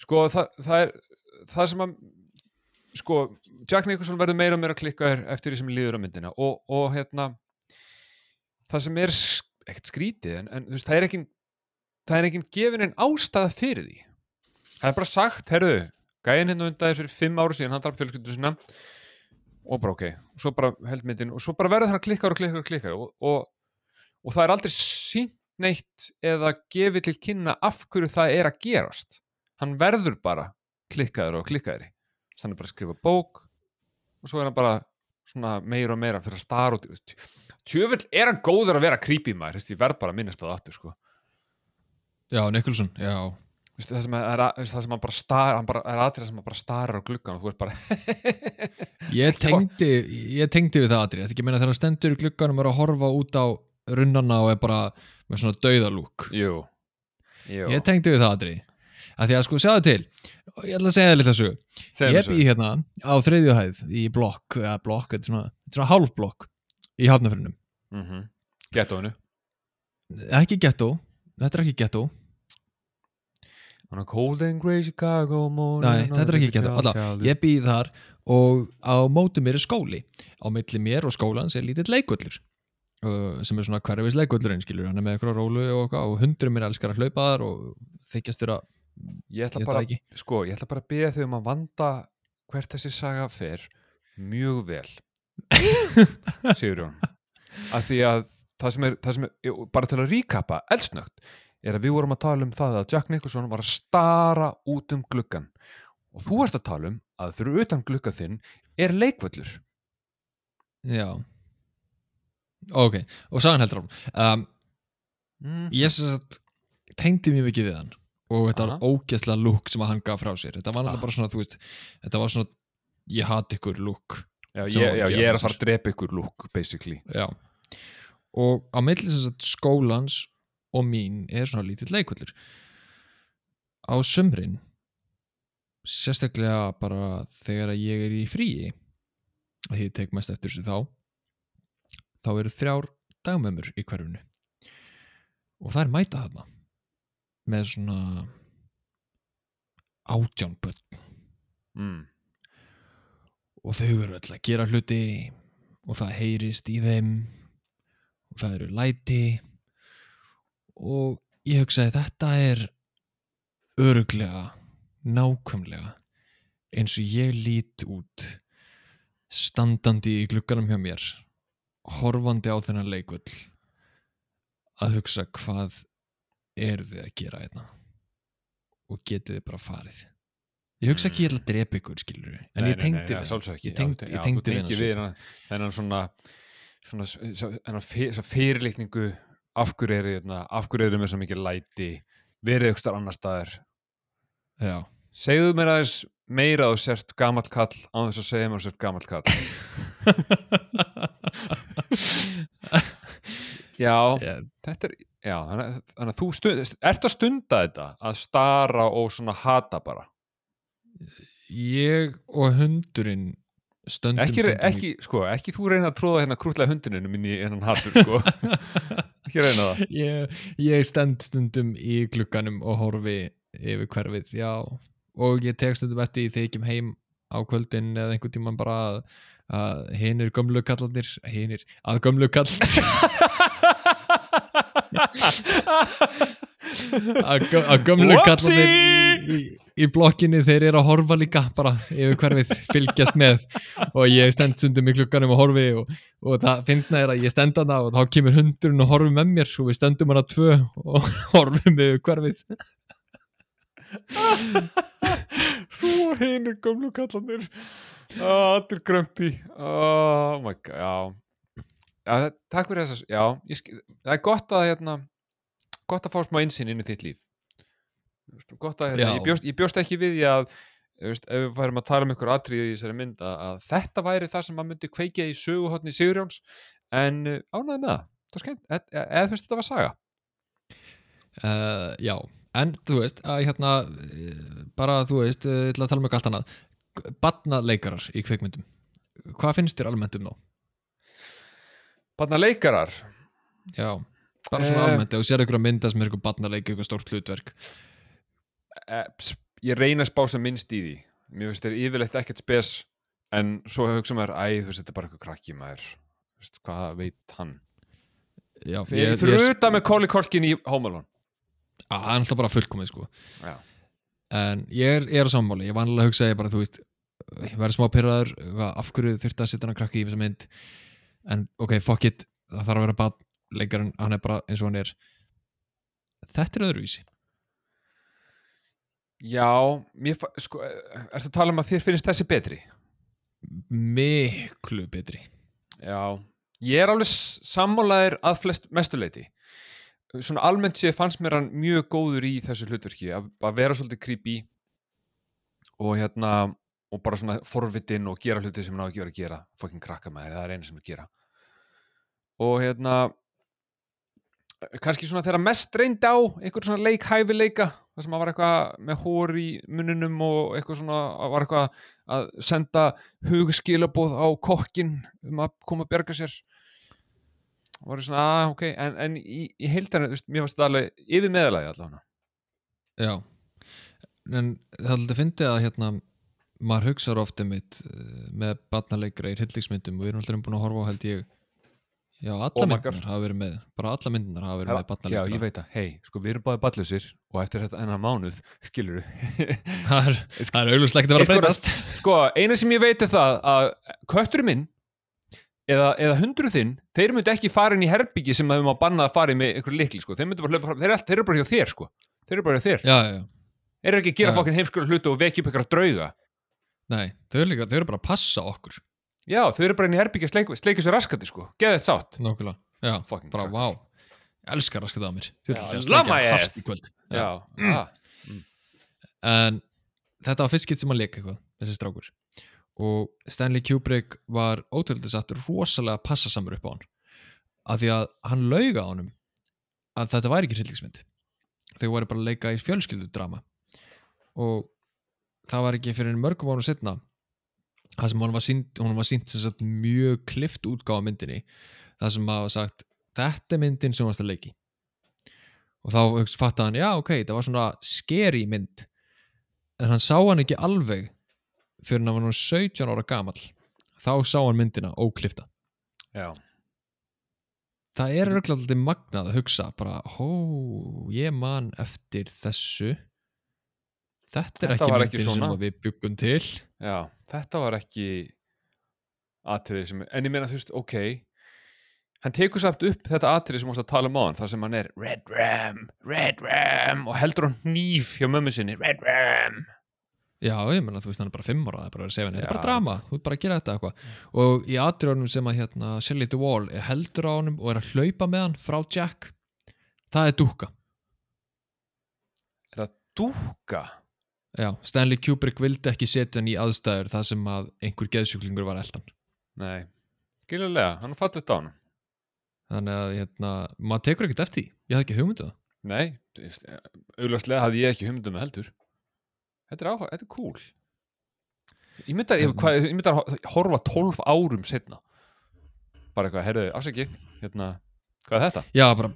Sko, það, það er það sem að sko, Jack Nicholson verður meira og meira klikkaður eftir því sem líður á myndina og, og hérna það sem er ekkert skrítið en, en þú veist, það er ekki það er ekki gefin en ástæða fyrir því. Það er bara sagt, herðu gæinn hérna undan fyrir fimm ára síðan hann draf fjölskyldu sinna og bara ok, og svo bara held myndin og svo bara verður hann klikkar og klikkar og klikkar og, og, og það er aldrei sínt neitt eða gefið til kynna af hverju það er að gerast. Hann verður bara klikkaður og klikkaðri. Hann er bara að skrifa bók og svo er hann bara svona meira og meira fyrir að stara út tjöfull er hann góður að vera creepy maður ég verð bara að minnast það aftur sko. já, Nicholson, já, það, sem er, að- það sem hann bara star hann bara, er aðrið sem hann bara starar á gluggan og þú ert bara ég tengdi ég tengdi við það aðrið, þetta ekki að meina þegar hann stendur í glugganum og er að horfa út á runnana og er bara með svona dauðalúk jú, jú. ég tengdi við það aðrið að því að sko, sjáðu til. Og ég ætla að segja það litla mér ég bý hérna á þriðjuhæð í blokk, eða blokk, þetta er svona, svona hálfblokk í hafnafyrinum mm -hmm. Gettóinu ekki ghetto, þetta er ekki ghetto On a cold and grey Chicago morning Nei, þetta er ekki ghetto, alltaf, ég býð þar og á mótu mér er skóli. Á milli mér og skólans er lítill leikullur sem er svona hverfis leikullur einskilur, hann er með eitthvað rólu og, og hundurum mér elskar að hlaupa þar og þykjast þér að, Ég ætla bara, sko, ég ætla bara að beða þau um að vanda hvert þessi saga fer mjög vel Sigurjón. Af því að það sem er, það sem er bara til að ríkapa eldsnögt er að við vorum að tala um það að Jack Nicholson var að stara út um gluggan og þú ert að tala um að fyrir utan glugga þinn er leikvöllur. Já ok, og sagan heldur áfram um, mm. ég tengdi mjög mikið við hann og þetta Aha. var ógeðslega lúk sem að hann gaf frá sér þetta var Ah. náttúrulega bara svona, þú veist þetta var svona, ég hat ykkur lúk já, já, gera ég er að fara að drepa ykkur lúk basically já og á sagt skólans og mín er svona lítill leikvöldur á sumrin sérstaklega bara þegar að ég er í fríi því ég tek mest eftir þessu þá þá eru þrjár dagmömmur í hverfinu. Og það er mæta þarna með svona átján börn. Mm. og þau eru öll að gera hluti og það heyrist í þeim og það eru læti. Og ég hugsaði þetta er öruglega nákvæmlega eins og ég lít út standandi í glugganum hjá mér horfandi á þennan leikull að hugsa hvað eru þið að gera hérna? Og getið þið bara farið? Ég hugsa ekki ég ætla að drepa ykkur skilur en ég tengdi það hann. ég tengdi, ég tengdi við við hennar þennan svona svona s- þennan fyr- þessa fyrirlitningu. Af hverju eru hérna, af hverju eru með svo mikið læti? Verið ykkur annar staðar? Já, segðu mér aðeins meira þú sért gamall kall á þess að segja mér þú sért gamall kall já, Ég- þetta er já, þannig, að- þú stund, ert að stunda þetta að stara og svona hata bara? Ég og hundurinn stöndum ekki, stundum ekki, sko, ekki þú reyna að tróða hérna krútlega hundininu minn í hennan hattur sko. ekki reyna það. Ég, ég stend stundum í glugganum og horfi yfir hverfið, já. Og ég tek stundum eftir í þegar ég kem heim á kvöldin eða einhvern tímann bara að, að hinir gömlu kallandir hinir, að gömlu kall að, gö- að gömlu Whoopsie! kallandir í, í, blokkinni þeir eru að horfa líka bara yfir hverfið, fylgjast með og ég stend stundum í glugganum og horfi og, og það finna er að ég stend hana og þá kemur hundurinn og horfum með mér og við stöndum hana tvö og horfum yfir hverfið þú og hinir gömlu kallandir allir grömpi oh my god, já, já takk fyrir þess að, það er gott að hérna, gott að fá smá einsinn inn í þitt líf. Gott að, hérna, ég, bjóst, ég bjóst ekki við að veist, ef við færum að tala um ykkur atriði í þessari mynd að, að þetta væri það sem maður myndi kveikja í söguhotni Sigurjóns en uh, ánæði með það, það var skemmt. Eða, þú veist þetta var saga. Uh, Já, en þú veist að hérna eh, bara þú veist, uh, ég ætla að tala um eitthvað allt annað Badnaleikarar í kveikmyndum Hvað finnst þér almennt um þá? Barna leikarar Já, bara svona Eh. almennt ef þú sér einhverja mynda sem er eitthvað badnaleik eitthvað stórt hlutverk. Eh, ég reyna að spá sem minnst í því. Mér finnst þér yfirleitt ekkert spes en svo hugsa maður, æ, þú veist, þetta er bara eitthvað krakki maður, þú veist, hvað veit hann? Já, fyrir fyrir utan með Colin Colkin í að, Það er alltaf bara fullkomið sko. Já, En ég er, ég er á sammáli, ég vanlega að hugsa ég bara, þú veist, verður smá pyrraður af hverju þurfti að setja hann krakki í þessa mynd? En ok, fuck it það þarf að vera bad, leikarinn, hann er bara eins og hann er. Þetta er öðruvísi. Já mér, sko, ertu að tala um að þér finnst þessi betri? Miklu betri. Já, ég er alveg sammálaðir að flest mestuleiti svona almennt sé fannst mér hann mjög góður í þessu hlutverki að, að vera svolítið creepy og hérna og bara svona forvitin og gera hluti sem hann á ekki verið að gera. Fucking krakka með það er einu sem er að gera. Og hérna kannski svona þegar mest reyndi á einhver svona leikhæfileika þar sem hann var eitthvað með hór í muninum og eitthvað svona var eitthvað að senda hugskilaboð á kokkin um að koma að berga sér og var svona, að ok. En, en í, í heildar, mér fannst þetta alveg yfir meðalagi allavega. Já. En það er alltaf fyndið að hérna maður hugsar ofta mitt með badnaleikra í hryllingsmyndum og við erum alltaf búin að horfa á held ég já, alla myndunar hafa verið með bara alla myndunar hafa verið með Já, badnaleikra ég veit að, hei, sko við erum báðið ballusir og eftir þetta enna mánuð, skilur er, það er auglustlega ekki að vera Sko, breytast. Sko, eina sem ég veit er það að kötturinn minn eða, eða hundruð þinn, þeir myndi ekki fara inn í herbyggi sem þeim á bannað að fara í með einhver likli, sko, þeir myndi bara hlaupa fram þeir, eru þeir eru bara hjá þér, sko, þeir eru bara hjá þér. Já, já, þeir eru ekki að gera fokkin heimskulega hluti og vekja upp ykkur drauga. Nei, þau eru líka þau eru bara að passa okkur. Já, þau eru bara inn í herbyggja sleikja sleik sér raskandi sko, geða þetta sátt. Nákvæmlega, já, Fucking bara vá. Ég elskar raskat á mér. Já, ætlið að sleikja hart í Og Stanley Kubrick var ótöldið satt rosalega passasamur upp á hann. Af því að hann lauga á honum Að þetta væri ekki hryllingsmynd. Þau voru bara að leika í fjölskyldudrama. Og það var ekki fyrir mörgum árum setna það sem hún var sínt, hún var sínt sagt, mjög klift útgáfa myndinni það sem hafa sagt þetta er myndin sem varst að leiki og þá hugst- fattaði hann, já ok, það var svona skeri mynd. En hann sá hann ekki alveg fyrir hann var nú 17 ára gamall þá sá hann myndina óklifta. Já. Það er röglega alltaf magnað að hugsa bara, hó, ég man eftir þessu. Þetta er Þetta ekki ekki myndin svona. sem við byggum til. Já, þetta var ekki atriði sem, en ég meina þú veist, ok. Hann tekur samt upp þetta atriði sem varst að tala um á hann, þar sem hann er Red Ram, Red Ram og heldur hann hníf hjá mömmu sinni, Red Ram Já, ég menna, þú veist, hann er bara fimm ára, það er bara að vera sefin, þetta er bara drama, þú ert bara að gera þetta eitthvað. Og í atriðunum sem að hérna, Shelley Duvall er heldur á honum og er að hlaupa með hann frá Jack, það er dúkka. Er það dúka? Já, Stanley Kubrick vildi ekki setja hann í aðstæður þar sem að einhver geðsjúklingur var eldan. Nei, skiljulega, hann er fallið á hann Þannig að, hérna, maður tekur ekkert eftir ég hafði ekki hugmynduð það. Nei, þú veist, auðvitað hafði ég ekki humdum með heldur Þetta er áhuga, þetta er cool Ég myndar, ég, hvað, ég myndar horfa 12 árum setna bara eitthvað, heyrðu, afsakið hérna, hvað er þetta? Já, bara,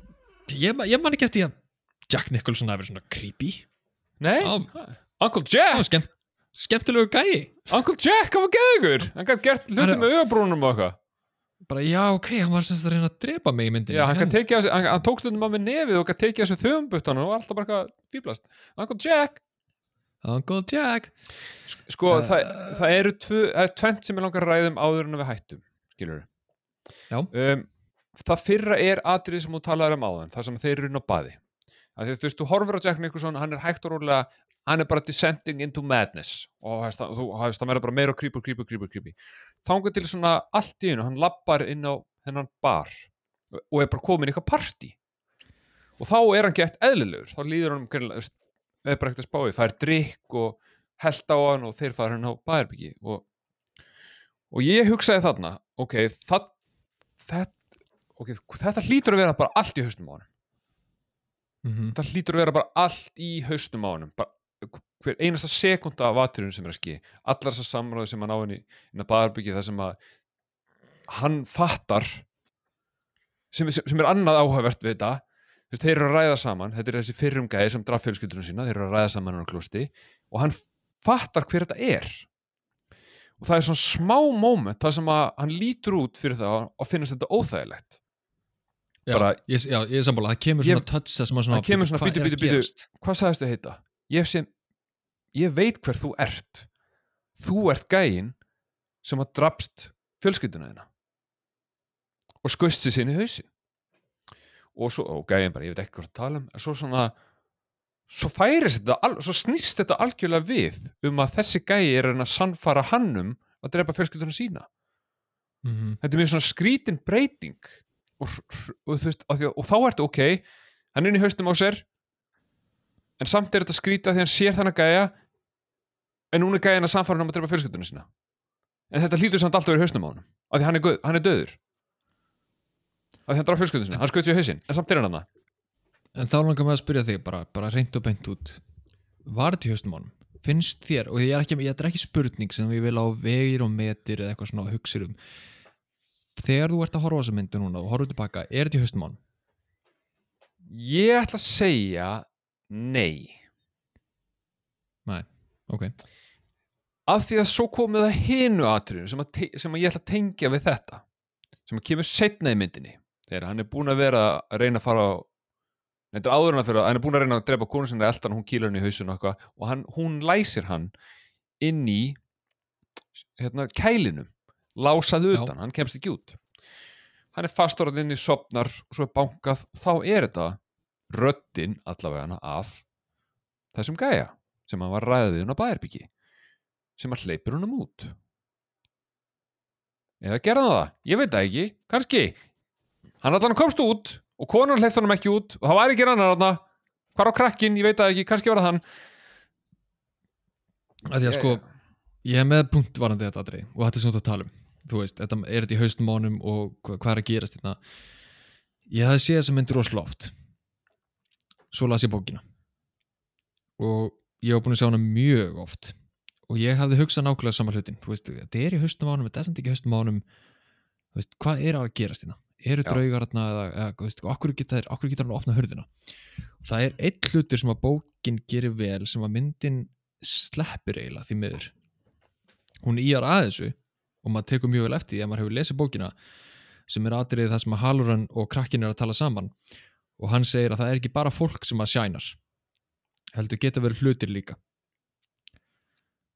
ég, ég man ekki eftir að Jack Nicholson hafi verið svona creepy. Nei, Já. Uncle Jack var skemmt, skemmtilegu gæi. Uncle Jack, hann var geðugur hann gætt gert Hann hluti með augabrúnum og eitthvað Bara, já, ok, hann var semst að reyna að drepa mig í myndinni. Já, hann, en- hann, hann tók stundum á með nefið og gætt tekið þessu þöfumbuttan og alltaf bara eitthvað fýblast Uncle Jack Uncle Jack. Sko, Uh, það, það eru er tvent sem ég langar að ræðum áður en við hættum skilur Já. um, Það fyrra er atrið sem þú talaður um áðan það sem þeir eru inn á baði. Að því, þú veist, þú horfir á Jack Nicholson hann er hægt og rólega, hann er bara descending into madness. Og þú hefst það meira bara meira creepy, creepy, creepy, creepy. Þangar til svona allt í einu hann lappar inn á hennan bar og er bara komin í eitthvað partí. Og þá er hann gett eðlilegur þá líður hann veist, er bara ekkert að spá í. Fær drikk og held á hann og þeir fara hann á bæðarbyggi og, og ég hugsaði þarna ok, það, þetta, okay, þetta hlýtur að vera bara allt í haustum á hann Mm það hlýtur að vera bara allt í haustum á hann bara, hver einasta sekunda af atriðun sem er að ski allar þessar samræði sem hann á henni inn að bæðarbyggi það sem að hann fattar sem, sem, sem er annað áhugavert við þetta þeir eru að ræða saman, þetta er þessi fyrrum gæði sem draf fjölskyldunum sína, þeir eru að ræða saman á klústi og hann fattar hver þetta er. Og það er svona smá moment það sem að hann lítur út fyrir það og finnast þetta óþægilegt. Já, Bara- ég, já, ég er sammála, það kemur svona touch það sem að svona kemur svona, að bíddu, bíddu. gerast? hvað sagðistu heita? Ég, sem, ég veit hver þú ert. Þú ert gæinn sem að drapst fjölskylduna þina og skust sér sinni í hausi og svo, og gæinn bara, ég veit ekki hvað að tala um en svo svona svo færist þetta, al- svo snýst þetta algjörlega við um að þessi gæi er að reyna að sannfara hannum að drepa fjölskylduna sína. Mhm. þetta er mjög svona skrítin breyting. Og, og, veist, að, og þá ertu ok hann er inn í haustum á sér en samt er þetta skrítið af því að hann sér þannig gæja en núna er gæjan að samfara hann um að drepa fjölskyldunum sína. En þetta hlýtur samt alltaf verið í haustum á hann af því hann er, guð, hann er döður hann draf fjölskyldunum sína, hann skaut sér hausinn en samt er hann hann En þá langar maður að spyrja þig bara, bara reynd og beint út. Var þetta í haustum ánum? Finnst þér, og ég er ekki, ég er ekki spurning sem við vil á vegir og metir eða eitthvað svona hugsir um. Þegar þú ert að horfa þessa myndu núna og horfa tilbaka, er þetta í haustum ánum? ég ætla að segja nei. Ok, af því að svo komið það hinu atriðinu sem, að sem að ég ætla að tengja við þetta sem að kemur setna í myndinni þegar hann er búin að vera að reyna að fara á Þetta er áður en að fyrir að hann er búin að reyna að drepa konu sinni eldan, hún kýlar hann í hausinu og og hann, hún læsir hann inn í hérna, kælinum lásað Já. utan, hann kemst ekki út. Hann er fastorðað inn í sopnar og svo er bankað, þá er þetta röddin allavega af þessum gæja sem hann var ræðið hún á bæðarbyggi sem hann hleypur honum út. Eða gerði hann það, ég veit það ekki. Kannski, hann allan komst út og konan hleyft honum ekki út og það var ekki annar þarna, hvar á krakkin ég veit það ekki, kannski var það hann. Að því að sko ég hef með punkt varandi þetta aðrið og þetta er svona að tala um. Þú veist, þetta er þetta í haustum mánum og hva, hvað er að gerast þetta ég hafði séð þessa myndir oft svo las ég bókina. Og ég hef búin að sjá hana mjög oft. Og ég hafði hugsað nákvæmlega sama hlutin þú veist, þetta er í haustum mánum, þetta er samt ekki í haustum mánum þú veist, hvað er að gerast þetta eru draugar þarna eða, eða veist, okkur geta hann að opna hurðina. Það er einn hlutur sem að bókin gerir vel sem að myndin sleppir eiginlega því miður. Hún íjar að þessu og maður tekur mjög vel eftir því að maður hefur lesið bókina sem er atriðið það sem að Halloran og krakkin er að tala saman. Og hann segir að það er ekki bara fólk sem að sjænar heldur geta verið hlutir líka.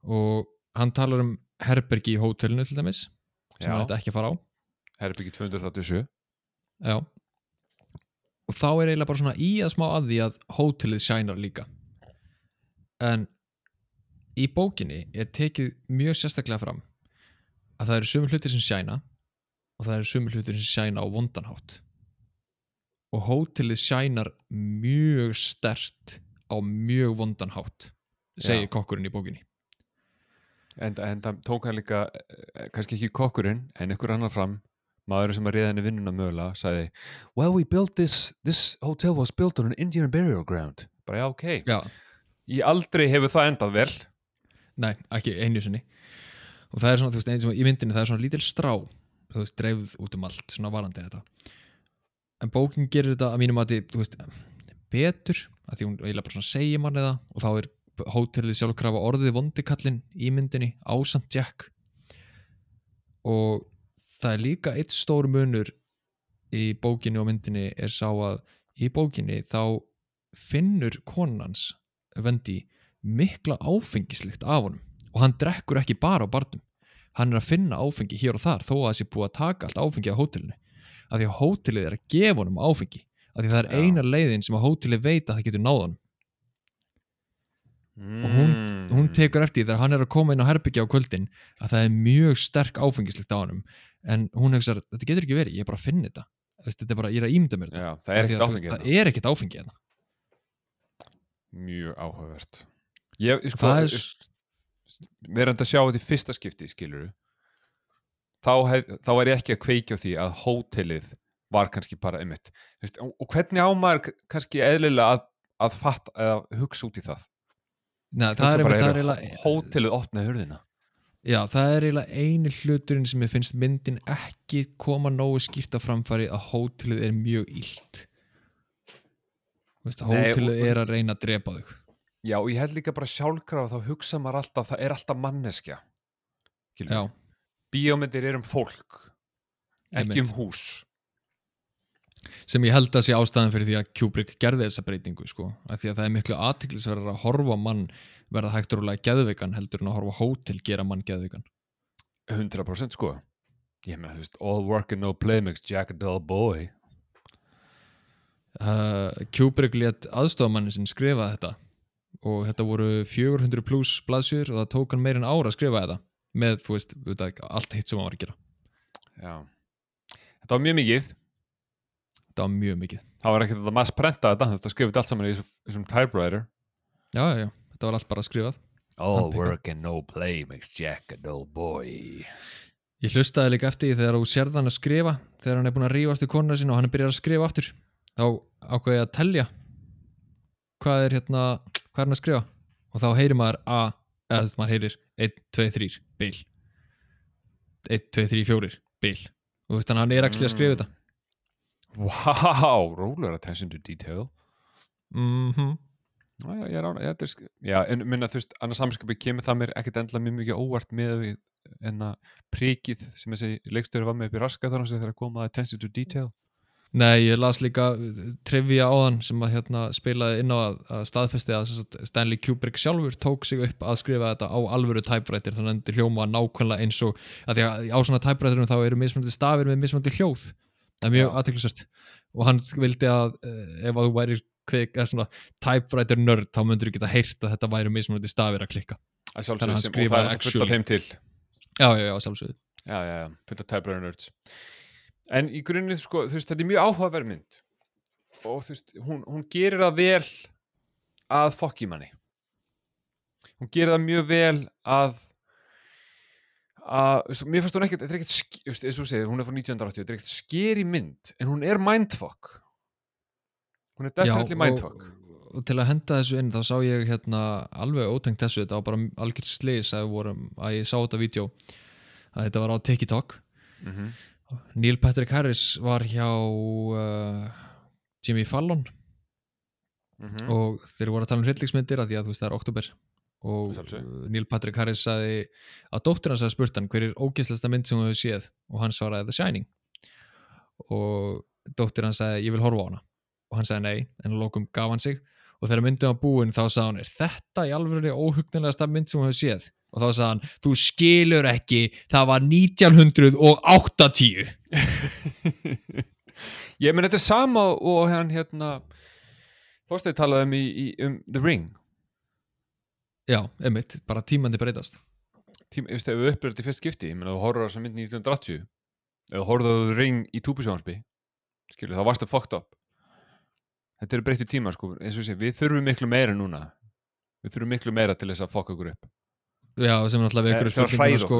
Og hann talar um herbergi í hótelinu til dæmis sem Já. hann ætti ekki að fara á Herbyggi 237 Já. Og þá er eiginlega bara svona í að smá að því að hótelið sjænar líka. En í bókinni er tekið mjög sérstaklega fram að það eru sömu hlutir sem sjæna og það eru sömu hlutir sem sjæna á vondanhátt. Og hótelið sjænar mjög stert á mjög vondanhátt segir Já. kokkurinn í bókinni. En, en það tók hann líka eh, kannski ekki kokkurinn en ykkur annar fram maðurinn sem að reyða henni vinnuna mögulega sagði well we built this this hotel was built on an Indian burial ground. Bara já ok, Já, í aldrei hefur það endað vel. Nei, ekki einu sinni. Og það er svona, þú veist, eins og í myndinni það er svona lítil strá, þú veist, dreifð út um allt svona varandi þetta. En bókin gerir þetta að mínum að þú veist, betur að því hún eiginlega bara svona segir manni það og þá er hótelið sjálfkrafa orðið vondikallin í myndinni ásand Jack. Og það er líka eitt stór munur í bókinni og myndinni er sá að í bókinni þá finnur konans Vendi mikla áfengislikt af honum. Og hann drekkur ekki bara á barnum. Hann er að finna áfengi hér og þar þó að það sé búið að taka allt áfengi á hótelinu. Af því að hótelið er að gefa honum áfengi. Af því það er Já. eina leiðin sem að hótelið veit að það getur náð honum. Og hún, Mm. hún tekur eftir þegar hann er að koma inn á herbyggja á kvöldin að það er mjög sterk áfengislikt á honum en hún hefur þetta getur ekki verið, ég er bara að finna þetta þetta er bara, ég er að ímynda mér þetta. Já, það er ekkert áfengi það er ekkert áfengi hérna. Mjög áhugavert. Ég, sko, er, erum að sjá þetta í fyrsta skipti skilur þá, hef, þá er ég ekki að kveikja því að hótelið var kannski bara einmitt veist, og, hvernig á maður k- kannski eðlilega að, að fatta hugsa út í það? Hugsa það er, það er eiginlega hótelið opnaði hurðina Já, það er eiginlega eini hluturinn sem ég finnst myndin ekki koma nógu skýrt á framfæri að hótelið er mjög Nei, Hótelið er að reyna að drepa þau já og ég held líka bara sjálfkrafa þá hugsa maður alltaf, það er alltaf manneskja bíómyndir er um fólk ekki um hús sem ég held að sé ástæðan fyrir því að Kubrick gerði þessa breytingu sko, af því að það er miklu aðtiklisverðar að horfa mann verða hægt rúlega geðveikan heldur en að horfa hótel gera mann geðveikan. 100% sko. Ég meina þú veist, all work and no play makes Jack a dull boy. Uh, Kubrick let aðstofamannin sinn skrifa þetta og þetta voru 400 pluss blaðsjur og það tók hann meir en ára að skrifa þetta með, þú veist, allt hitt sem hann var að gera. Já. Þetta var mjög mikið þetta var mjög mikið. Það var ekkert að mass prenta þetta þetta skrifið allt saman í þessum- typewriter. Já, já, já, þetta var allt bara skrifað. All work and no play makes Jack a dull boy. Ég hlustaði líka eftir því þegar þú sérð hann að skrifa þegar hann er búin að rífast í konuna sinna og hann er byrjað að skrifa aftur. Þá ákveði ég að telja hvað er hérna hvað er hann að skrifa? Og þá heyrir maður a, eða þess að maður heyrir 1, 2, 3, bil. 1, 2, 3, 4, bil. Og þú veist hann er ekki að skrifa þetta wow, roller attention to detail. Mhm. Já, ég er ána, þetta er, já, en minna þú veist, annars samskapi kemur það mér ekkert endla mjög mikið óvart með en að príkið sem þessi leikstöru var með upp í raska þannig að koma að attention to detail. Nei, ég las líka uh, trivia á hann sem að hérna spilaði inn á að, að staðfesti að Stanley Kubrick sjálfur tók sig upp að skrifa þetta á alvöru typewriter þannig að þetta hljóma nákvæmlega eins og að því að á svona typewriterum þá eru mismöndi stafir með mismöndi hljóð það er mjög Já. aðteklisvert og hann vildi að uh, ef að þú væri kvik, eða svona typewriter nörd þá myndur þú geta heyrt að þetta væri mismöndi stafir að klikka. Að Þannig að hann sem, og skrifaði það er fullt af actually. þeim til. Já, já, já, sjálfsögðu. Já, já, já, fullt af typewriter nerds. En í grunninn, sko, þú veist, þetta er mjög áhugaverð mynd. Og þú veist, hún, hún gerir það vel að fokki manni. Hún gerir það mjög vel að að, veist, mér fannst hún ekkert þetta er ekkert, veist, eins og segir, hún er frá 1980 þetta er ekkert skeri mynd, en hún er mindfuck. Hún er definitely mindfuck. og, og til að henda þessu inn þá sá ég hérna alveg ótengt þessu þetta var bara algjört slis að, að ég sá þetta vídeo að þetta var á TikTok. Mm -hmm. Neil Patrick Harris var hjá uh, Jimmy Fallon. Mhm. og þeir voru að tala um hryllingsmyndir að því að þú veist það er oktober og Neil Patrick Harris sagði að dóttir hans hafði spurt hann hver er ógæslasta mynd sem hún hefur séð? Og hann svaraði The Shining. Og dóttir hans sagði ég vil horfa á hana. Og hann sagði nei. En að lokum gaf hann sig. Og þegar myndum var búin þá sagði hann er þetta í alveg óhugnarlegasta mynd sem hún hefur séð? Og þá sagði hann þú skilur ekki það var 1980 ég menn þetta er sama og hann hérna Þorsteinn talaði um, í, í, um The Ring já, einmitt, bara tímandi breytast. Tím, ef við upplýðum þetta í fyrst skipti ég menn að þú horfður á þessa mynd 1980 eða þú horfður The Ring í túbusjónsby skilur, þá varstu fucked up. Þetta eru breytti tíma sko eins og ég sé, við þurfum miklu meira núna. Við þurfum miklu meira til þess að fokka okkur upp. Já, sem náttúrulega Eh, til að spurninguna hræða sko,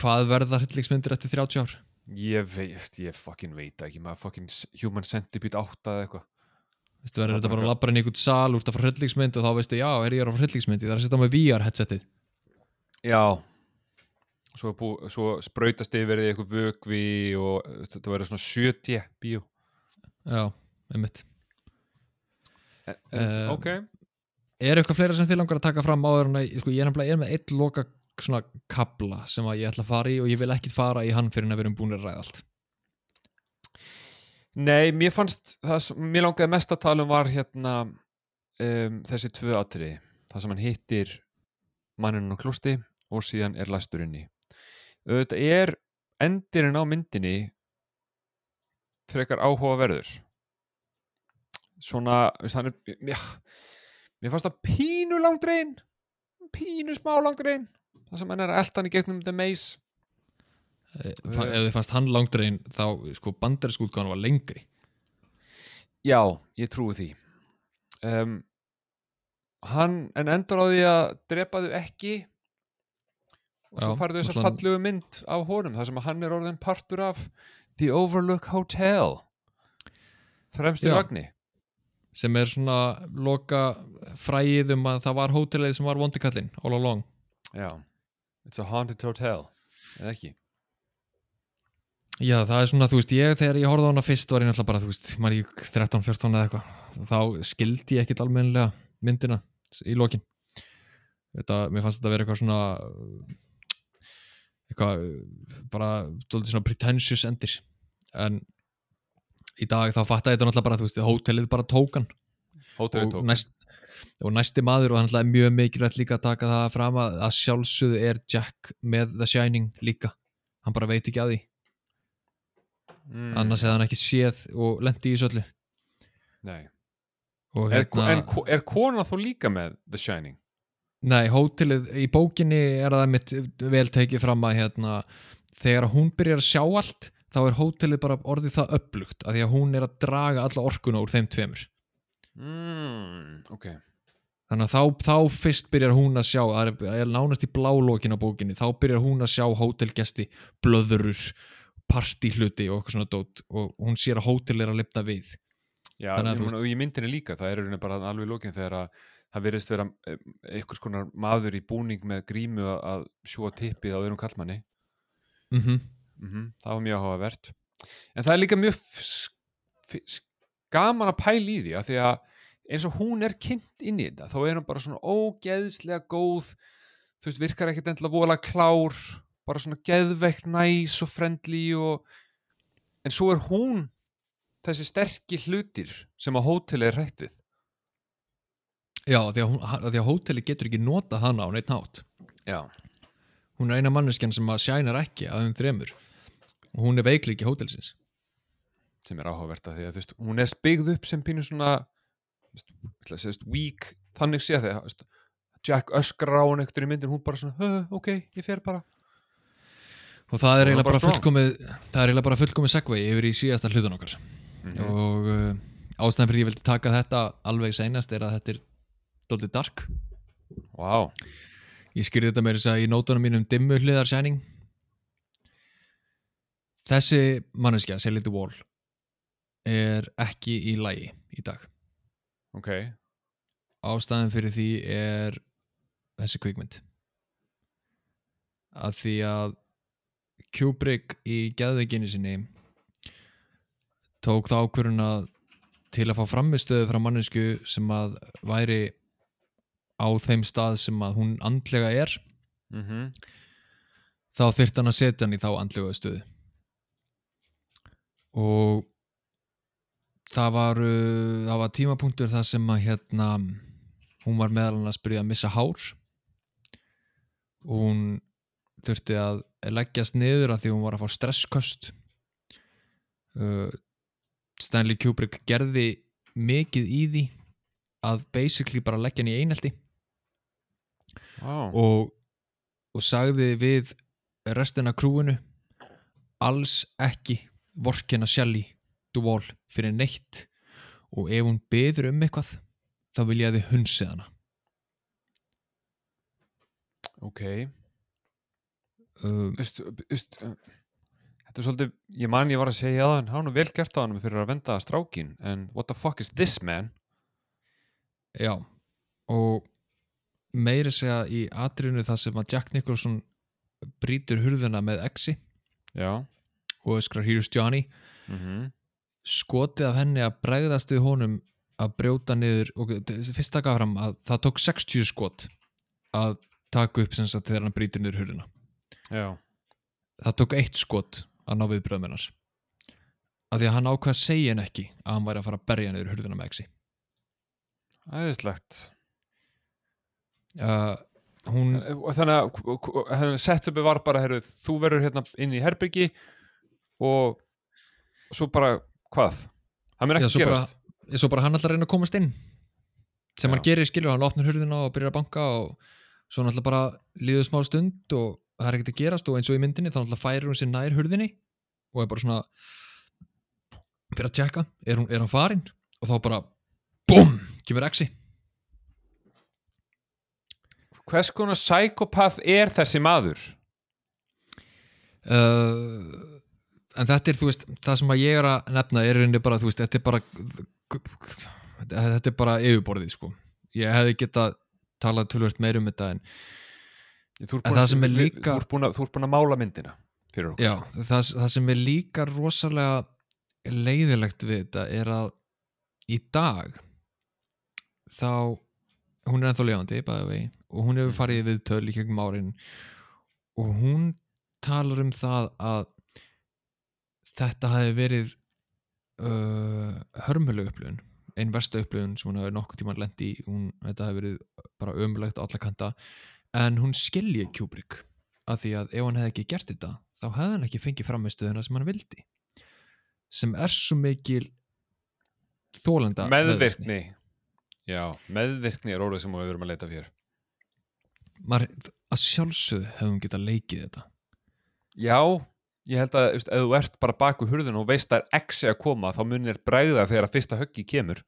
hvað verða hryllingsmyndir eftir 30 ár? Ég veist, ég fucking veit það ekki maður fucking Human Centipede 8 eða eitthvað Veistu, verður Það þetta bara að labra inn í einhvern sal úr þetta frá hryllingsmynd og þá veistu, já, er ég er á hryllingsmynd ég þarf að setja á mig VR headsetið. Já. Svo, bú, svo sprautast yfir því eitthvað vögvi og uh, þetta verður svona 70 bíó. Já, einmitt. En, Eh, ok. Er eitthvað fleira sem þið langar að taka fram áður en sko, ég er er með eitt loka svona kabla sem ég ætla að fara í og ég vil ekki fara í hann fyrir en að við erum búin að ræða allt Nei, mér fannst það sem mér langaði mest að tala um var hérna um, þessi tvö atriði. Það sem hann hittir manninn á klústi og síðan er læstur inni. Auðvitað er endirinn á myndinni frekar áhugaverður. Svona er, já, mér fannst það pínu langdrein pínu smá langdrein það sem hann er að elta hann í gegnum Eh, fa- ef þið fannst hann langdrein þá, sko, banderskútgáðan var lengri. Já, ég trúi því. Um, Hann en endur á því að drepa þau ekki og svo farðu þess að fallegu mynd af honum þar sem hann er orðin partur af The Overlook Hotel fremst í Já. vagni. Sem er svona loka fræið um að það var hótelið sem var vondikallinn all along. Já, it's a haunted hotel eða ekki Já, það er svona, þú veist, ég þegar ég horfði á hana fyrst var ég náttúrulega bara, þú veist, maður í 13-14 eða eitthvað, þá skildi ég ekkit almennilega myndina í lokin. Þetta, mér fannst þetta að vera eitthvað svona eitthvað bara, dóldi svona pretentious endir. En í dag þá fatta ég þetta náttúrulega bara, þú veist, hótelið bara tókan Hótelið og, tók næst, og næsti maður og hann er mjög mikilvægt líka að taka það fram að, að sjálfsögðu er Jack með The Shining líka. Hann bara veit ekki að því mm, annars hefði hann ekki séð og lendi í söllu Nei. Er, hérna, en ko- er kona þó líka með The Shining? nei, hótelið í bókinni er það mitt vel tekið fram að hérna, þegar hún byrjar að sjá allt þá er hótelið bara orðið það upplugt að því að hún er að draga alla orkuna úr þeim tveimur. Mm, ok. Þannig að þá, þá fyrst byrjar hún að sjá það er, er nánast í blálókin á bókinni þá byrjar hún að sjá hótelgesti blöðurur, partíhluti og eitthvað svona dót og hún sér að hótel er að lifna við. Já, ég meina, og í myndinni líka, það er bara alveg lókin þegar að það verðist vera eh, einhvers konar maður í búning með grímu að- sjúa tippið á öðrum kallmanni mm -hmm. mm það var mjög áhugavert. En það er líka mjög gaman að pæla í því að því að eins og hún er kynnt inn í þetta þá er hún bara svona ógeðslega góð þú veist, virkar ekkert endilega vola klár bara svona geðveikt næs og friendly og en svo er hún þessi sterkir hlutir sem að hóteli er hrætt við. Já, því að, hún, að því að hóteli getur ekki nota hana á neitt nátt já, hún er eina manneskjan sem að sjænar ekki af þeim þremur. Og hún er veikleiki hótelsins. Sem er áhugavert að því að þú veist, hún er spigð upp sem pínu svona veist, að weak. Þannig sé þegar veist, Jack öskrar á hann ekkert í myndin hún bara svona, "Huh, ok, ég fer bara og það er eiginlega bara fullkomið það er eiginlega bara fullkomið segvei yfir í síðasta hlutan okkar. Mhm. og uh, ástæðan fyrir ég vildi taka þetta alveg seinast er að þetta er dólið dark. Vá, ég skýrði þetta meira þess að í nótunum mínum dimmu hliðar sæning þessi manneskja, Selita Wall er ekki í lægi í dag. Ok. Ástæðan fyrir því er þessi kvikmynd. Að því að Kubrick í geðveikinni sinni tók það ákvörun að til að fá framistöðu frá mannesku sem að væri á þeim stað sem að hún andlega er. Mm þá þyrfti hann að setja hann í þá andlega stöðu. Og það var það var tímapunktur það sem að hérna hún var meðal annars byrjuð að missa hár. Og hún þurfti að leggjast niður að því hún var að fá stressköst uh, Stanley Kubrick gerði mikið í því að basically bara leggja hann í einelti. Vá, og, og sagði við restina krúinu alls ekki vorkina Shelley Duvall fyrir neitt. Og ef hún beður um eitthvað þá vil ég að þið hunsið hana. Ok um, Vist, vist, Þetta er svolítið, ég man ég var að segja það en hann er vel gert á hann fyrir að venda strákin en what the fuck is this man? Já og meiri segja í atriðinu það sem að Jack Nicholson brýtur hurðina með exi Já. og öskrar Here's Johnny. Mm skotið af henni að bregðast við honum að brjóta niður og fyrst taka fram að það tók 60 skot að taka upp sem sagt þegar hann brýtur niður hurðina Já, það tók eitt skot að ná við bröðmennar af því að hann ákvað að segja henn ekki að hann væri að fara að berja niður hurðina með exi. Æðislegt. Uh, hún, Og Þannig að setupi var bara heru, þú verður hérna inn í herbyggi og svo bara hvað? Það mér já, ekki bara, gerast. Svo bara hann að reyna að komast inn. Sem Já. hann gerir skilur, hann opnar hurðina og byrjar að banka og svo náttúrulega bara líður smá stund og það er ekkert að gerast og eins og í myndinni þá náttúrulega færir hún sér nær hurðinni og er bara svona fyrir að tjekka, er, hún, er hann farin og þá bara BOOM, kemur exi. Hvers konar psykopath er þessi maður? uh, en þetta er þú veist það sem að ég er að nefna er rauninni bara þú veist, þetta er bara þetta er bara yfirborðið sko. Ég hefði getað talað tölvöld meir um þetta en Þú ert búin líka- búin búin að mála myndina fyrir okkur. Já, það, það sem er líka rosalega leiðilegt við þetta er að í dag þá hún er ennþá lifandi bæði og hún hefur farið við töl í gegnum árin og hún talar um það að þetta hafi verið uh, hörmuleg upplifun einn versta upplifun sem hún hafi nokkuð tímann lent í. Hún, þetta hafi verið bara ömulegt á alla kanta en hún skilji Kubrick að því að ef hann hefði ekki gert þetta þá hefði hann ekki fengið framistöðuna sem hann vildi. Sem er svo mikil þólenda Meðvirkni. Já, meðvirkni er orðið sem við verum að leita fyrir Maður, að sjálfsögðu hún getað leikið þetta. Já, ég held að ef þú ert bara baku hurðin og veist að er exi að koma þá munir bregða þegar að fyrsta höggi kemur.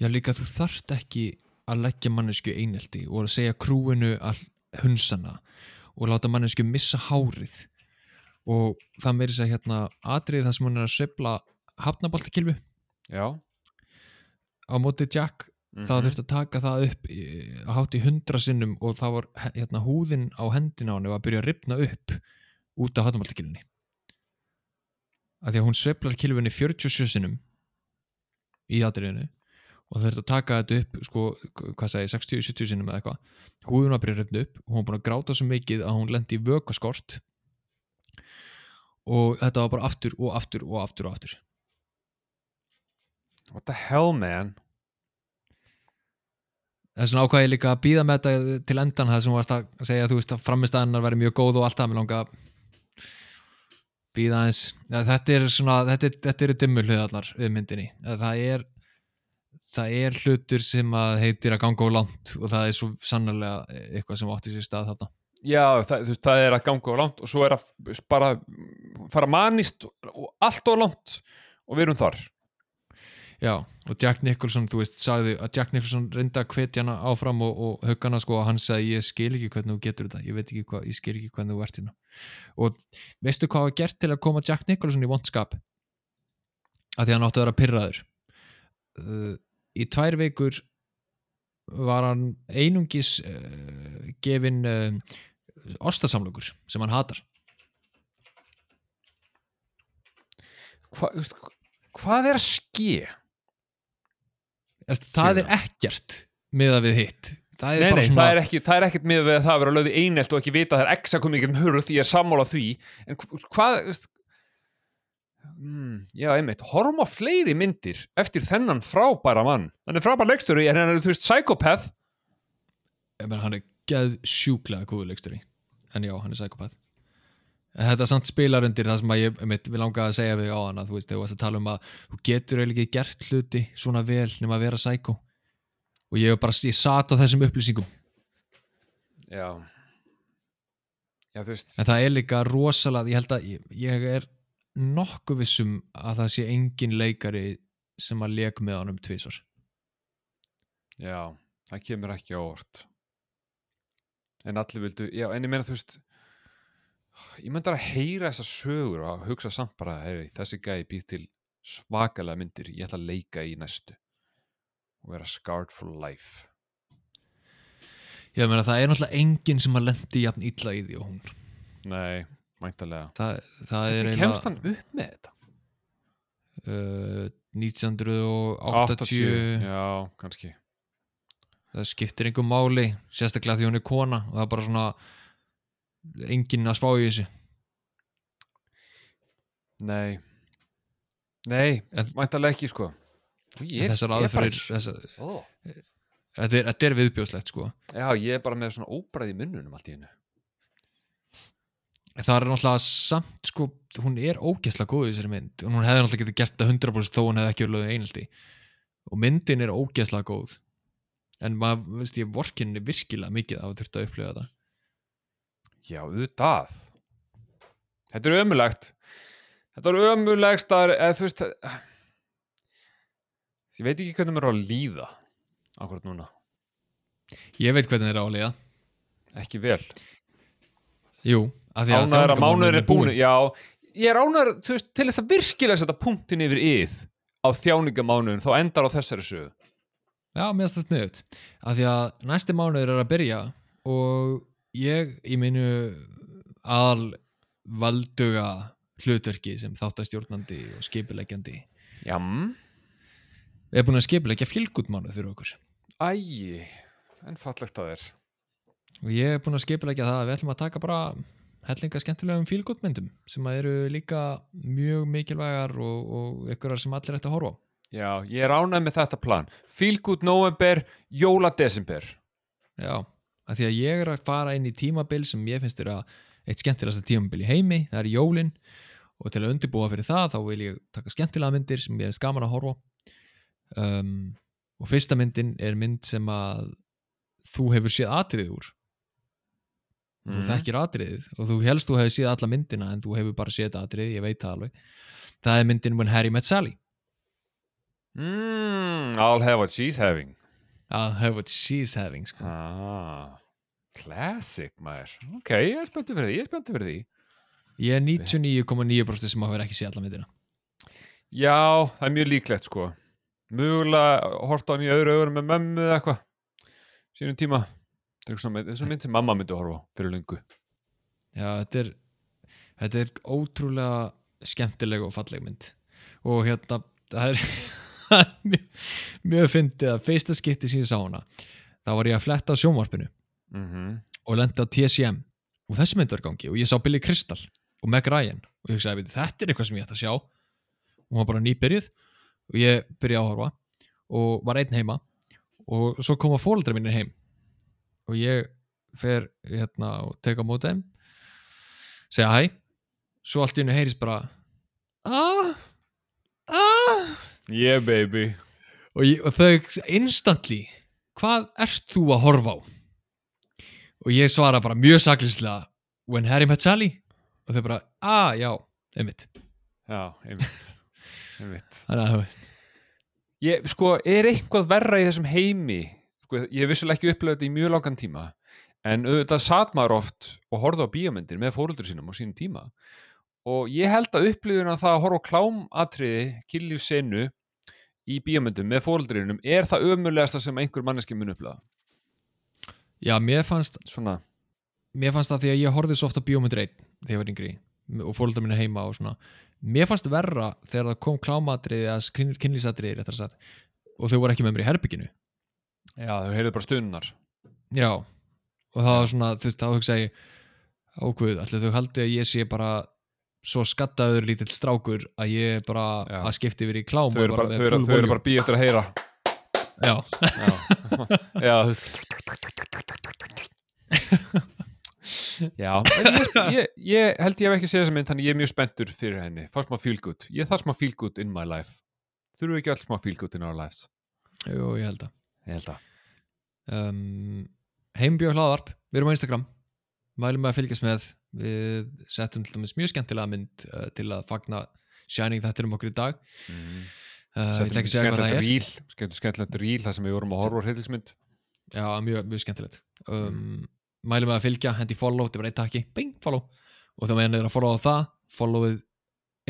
Já líka þú þarft ekki að leggja mannesku einelti og að segja krúinu að hunsana og láta mannesku missa hárið. Og það meiri segja hérna atrið það sem hún er að söfla hafnaboltakilfu Já. Á móti Jack Mhm. það þurfti að taka það upp að hátt í hundra sinnum og það var hérna, húðin á hendina var að byrja að ripna upp út af hafnaboltakilfunni að því að hún söflar kilfunni 47 sinnum í atriðinu og það þurfti að taka þetta upp sko, hvað segi, 60-70 sinnum eða eitthvað. Húðun var að að ripna upp og hún var búin að gráta svo mikið að hún lendi í vökaskort og þetta var bara aftur og aftur og aftur og aftur. What the hell man? Þess vegna ákvað ég líka að býða með þetta til endan það sem þú varst að segja þú veist að framistæðanar væri mjög góð og allt það með langa að býða aðeins. Ja, þetta er svona, þetta, er- þetta eru dimmu hlutallar við myndinni. Það er það er hlutur sem að heitir að ganga á langt og það er svo sannarlega eitthvað sem átti sér stað þarna já, það, þú það er að ganga og langt og svo er að bara fara manist og allt og langt og við erum þar Já, og Jack Nicholson, þú veist, sagði að Jack Nicholson reyndi að hvetja hana áfram og, og hugana sko og hann sagði ég skil ekki hvernig þú getur þetta, ég veit ekki hvað, ég skil ekki hvernig þú ert hérna. Og veistu hvað var gert til að koma Jack Nicholson í vondskap? Að því hann átti að vera pyrraður. Uh, í tvær vikur var hann einungis uh, gefin uh, ostasamlokur sem hann hatar. Hva, veist, hvað er að ske? Það er ekkert miða við hitt. Það er Nei, nei, svona... það er ekki, það ekkert með við það að vera lögði einelt og ekki vita að það er ekki að koma ykkur um hurð því ég er sammála því en hv- hvað veist, mm, já, einmitt, horfum á fleiri myndir eftir þennan frábæra mann. Hann er frábær leikstöru, en hann er, þú veist, psychopath. Ég meina, hann er geð sjúklega góður leiksturi en já, hann er psykopath þetta samt spilar undir það sem að ég mitt, vil langa að segja við á hann að þú veist, þegar þú varst að tala um að þú getur eiginlega ekki gert hluti svona vel nema að vera psyko og ég hef bara, ég sat á þessum upplýsingum. Já. Já, þú veist, en það er líka rosalega, ég held að ég, ég er nokkuð vissum að það sé engin leikari sem að leik með honum tvisar já það kemur ekki á óvart. En allir vildu, já, en ég meina þú veist ég myndi að heyra þessar sögur og hugsa samt bara, heyri, þessi gæði býr til svakalega myndir, ég ætla að leika í næstu og vera scarred for life. Ég meina, það er náttúrulega engin sem að lendi jafn illa í því og hún. Nei, mæntalega það, það er Hvernig kemst hann upp með þetta? uh, 1980 já, kannski. Það skiptir einhver máli sérstaklega því hún er kona og það er bara svona enginn að spá í þessu. Nei. Nei, En- mæntalega ekki sko. Ég, þessar er aðferðir þessar, Ó. þetta, er, þetta er viðbjóðslegt sko. Já, ég er bara með svona óbræði munnunum allt í hennu En það er náttúrulega samt sko hún er ógeðslega góð í þessari mynd og hún hefði náttúrulega getið gert það 100% þó hún hefði ekki verið einhaldi og myndin er ógeðslega góð. En maður, veist ég, vorkinni virkilega mikið af að þurft að upplifa þetta já, auðvitað. Þetta er ömulegt þetta er ömulegst að eða, þú veist ég veit ekki hvernig mér er að líða akkurat núna, ég veit hvernig það er álega ekki vel. Jú, að ánæður að mánuður er búin já, ég er ánæður til þess að virkilega setja punktin yfir yð á þjáningamánuðin þá endar á þessari sögu. Já, mér finnst það sniðut af því að næsti mánuður er að byrja og ég í mínu al valduga hlutverki sem þáttastjórnandi og skipuleggjandi jam, er búin að skipuleggja fjölgutmánuð fyrir okkur. Ægi en fallegt að þér. Og ég er búin að skipuleggja það að við ætlum að taka bara hellinga skemmtilegum fjölgutmyndum sem eru líka mjög mikilvægar og, og ykkurar sem allir ætti að horfa Já, ég er ánægð með þetta plan. Good november, jóla desember. Já, af því að ég er að fara inn í tímabil sem ég finnst er að eitt skemmtilegasta tímabil í heimi, það er jólin og til að undirbúa fyrir það þá vil ég taka skemmtilega myndir sem ég er skaman að horfa um, og fyrsta myndin er mynd sem að þú hefur séð atriðið úr og þú Mhm. þekkir atriðið og þú helst þú hefur séð alla myndina en þú hefur bara séð atriðið, ég veit það alveg það er myndin When Harry Met Sally Mm, I'll have what she's having. I'll have what she's having sko. Ah, classic, maður. Ok, ég er spenntið fyrir því, ég er spenntið fyrir því. ég er 99,9% sem hafa ekki séð alla myndina Já, það er mjög líklegt, sko. Mögulega horta hann í öðru öðru með mömmu eða eitthvað. Sýnum tíma. Það er eitthvað svona mynd- sem mamma myndi að horfa fyrir lungu. Já, þetta er þetta er ótrúlega skemmtileg og falleg mynd. Og hérna það er mjög, mjög fyndið að fyrsta skipti síðan sá hana þá var ég að fletta á sjónvarpinu Mm og lendi á TCM og þessi mynd var gangi og ég sá Billy Crystal og Meg Ryan. Og ég hugsaði, "Bíddu, þetta er eitthvað sem ég ætti að sjá. Og hún var bara nýbyrjuð og ég byrjaði að horfa og var einn heima. Og svo koma fóreldrar mínir heim og ég fer hérna og teka á móti þeim. Segja hæ. Svo allt í hennu heyrist bara ah, ah Yeah, baby. og, ég, og þau instantly hvað ert þú að horfa á? Og ég svara bara mjög saklislega When Harry Met Sally. Og þau bara, ah, já, einmitt. Já, einmitt, einmitt. þannig að þú veist. Ég, sko, er eitthvað verra í þessum heimi? Sko, ég hef vissulega ekki upplegað þetta í mjög langan tíma en auðvitað satt maður oft og horfði á bíómyndir með fóröldur sínum á sínum tíma. Og ég held að upplifun að það að horfa á klámatriði kynlíf senu í bíómyndum með fóröldurinnum er það ömulegasta sem einhver manneski mun upplega já, mér fannst, svona, mér fannst það því að ég horfði svo ofta bíómyndir einn þegar ég var yngri og fóröldar minni heima og svona. Mér fannst verra þegar það kom klámatriði eða sagt og þau voru ekki með mér í herbygginu já, þau heyrðu bara stunnar Já, og það var svona, þú veist, þá hugsa ég ákveð, allir þau haldi að ég sé bara svo skattaður lítill strákur að ég bara Já. að skipta yfir í klám þau eru bara, þau eru, þau eru bara bí eftir að heyra. Já, já, já þú Já, en ég, ég, ég held ég hef ekki séð þessa mynd þannig ég er mjög spenntur fyrir henni. Fannst maður feel good, ég þarf smá feel good in my life. Þurfum við ekki öll smá feel good in our lives? Jú, ég held að ég held að. Um, Heimbjörn hlaðvarp, við erum á Instagram. Mælum að fylgjast með. Við settum til dæmis mjög skemmtilega mynd uh, til að fagna Shining þetta um okkur í dag. Mm. uh, ég ætla ekki að segja hvað það er. skemmtilegt skemmtilegt ríl það sem við vorum að horfa á hryllismynd Já, mjög, mjög skemmtilegt. Um, Mælum með að fylgja, hendi follow þetta bara eitt takki, bing, follow. Og þegar maður er að followa það followið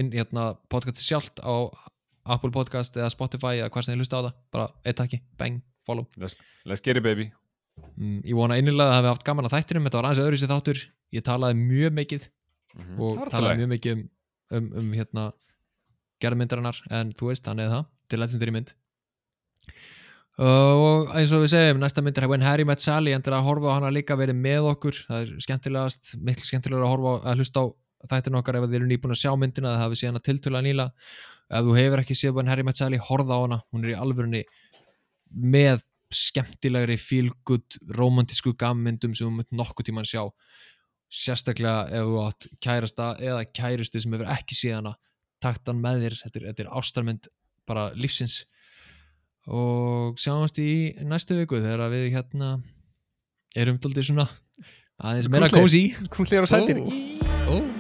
inn hérna podcasti sjálft á Apple Podcast eða Spotify eða hvað sem þið hlusta á það. Bara eitt takki, bang, follow. Let's get it baby. Um, Ég vona einilega að það hefði haft gaman að þættinum. Þetta var aðeins öðru sér þáttur. Ég talaði mjög mikið mm og það var talaði mjög mikið um, um, um hérna gerðmyndarinnar. En þú veist, hann eða það. Til legendary mynd. Uh, og eins og við segjum, næsta mynd er When Harry Met Sally. Endur að horfa á hana líka verið með okkur. Það er skemmtilegast, miklu skemmtilegur að horfa á, að hlusta á þættinu okkar ef þið eru nýbúin að sjá myndina. Það hafi síðan að tiltöla nýla ef þú hefur ekki séð When Harry Met Sally, horfa á hana. Hún er í alvörunni með skemmtilegri good romantísku gammyndum sem þú munt nokkuð tíman sjá. Sérstaklega ef þú átt kærasta eða kærustu sem hefur ekki séð hana takt hann með þér, þetta er, þetta er ástarmynd bara lífsins. Og sjáumst í næstu viku þegar við hérna erum daldið svona aðeins meira kósi Krútlegar og sætir. Ó. Ó.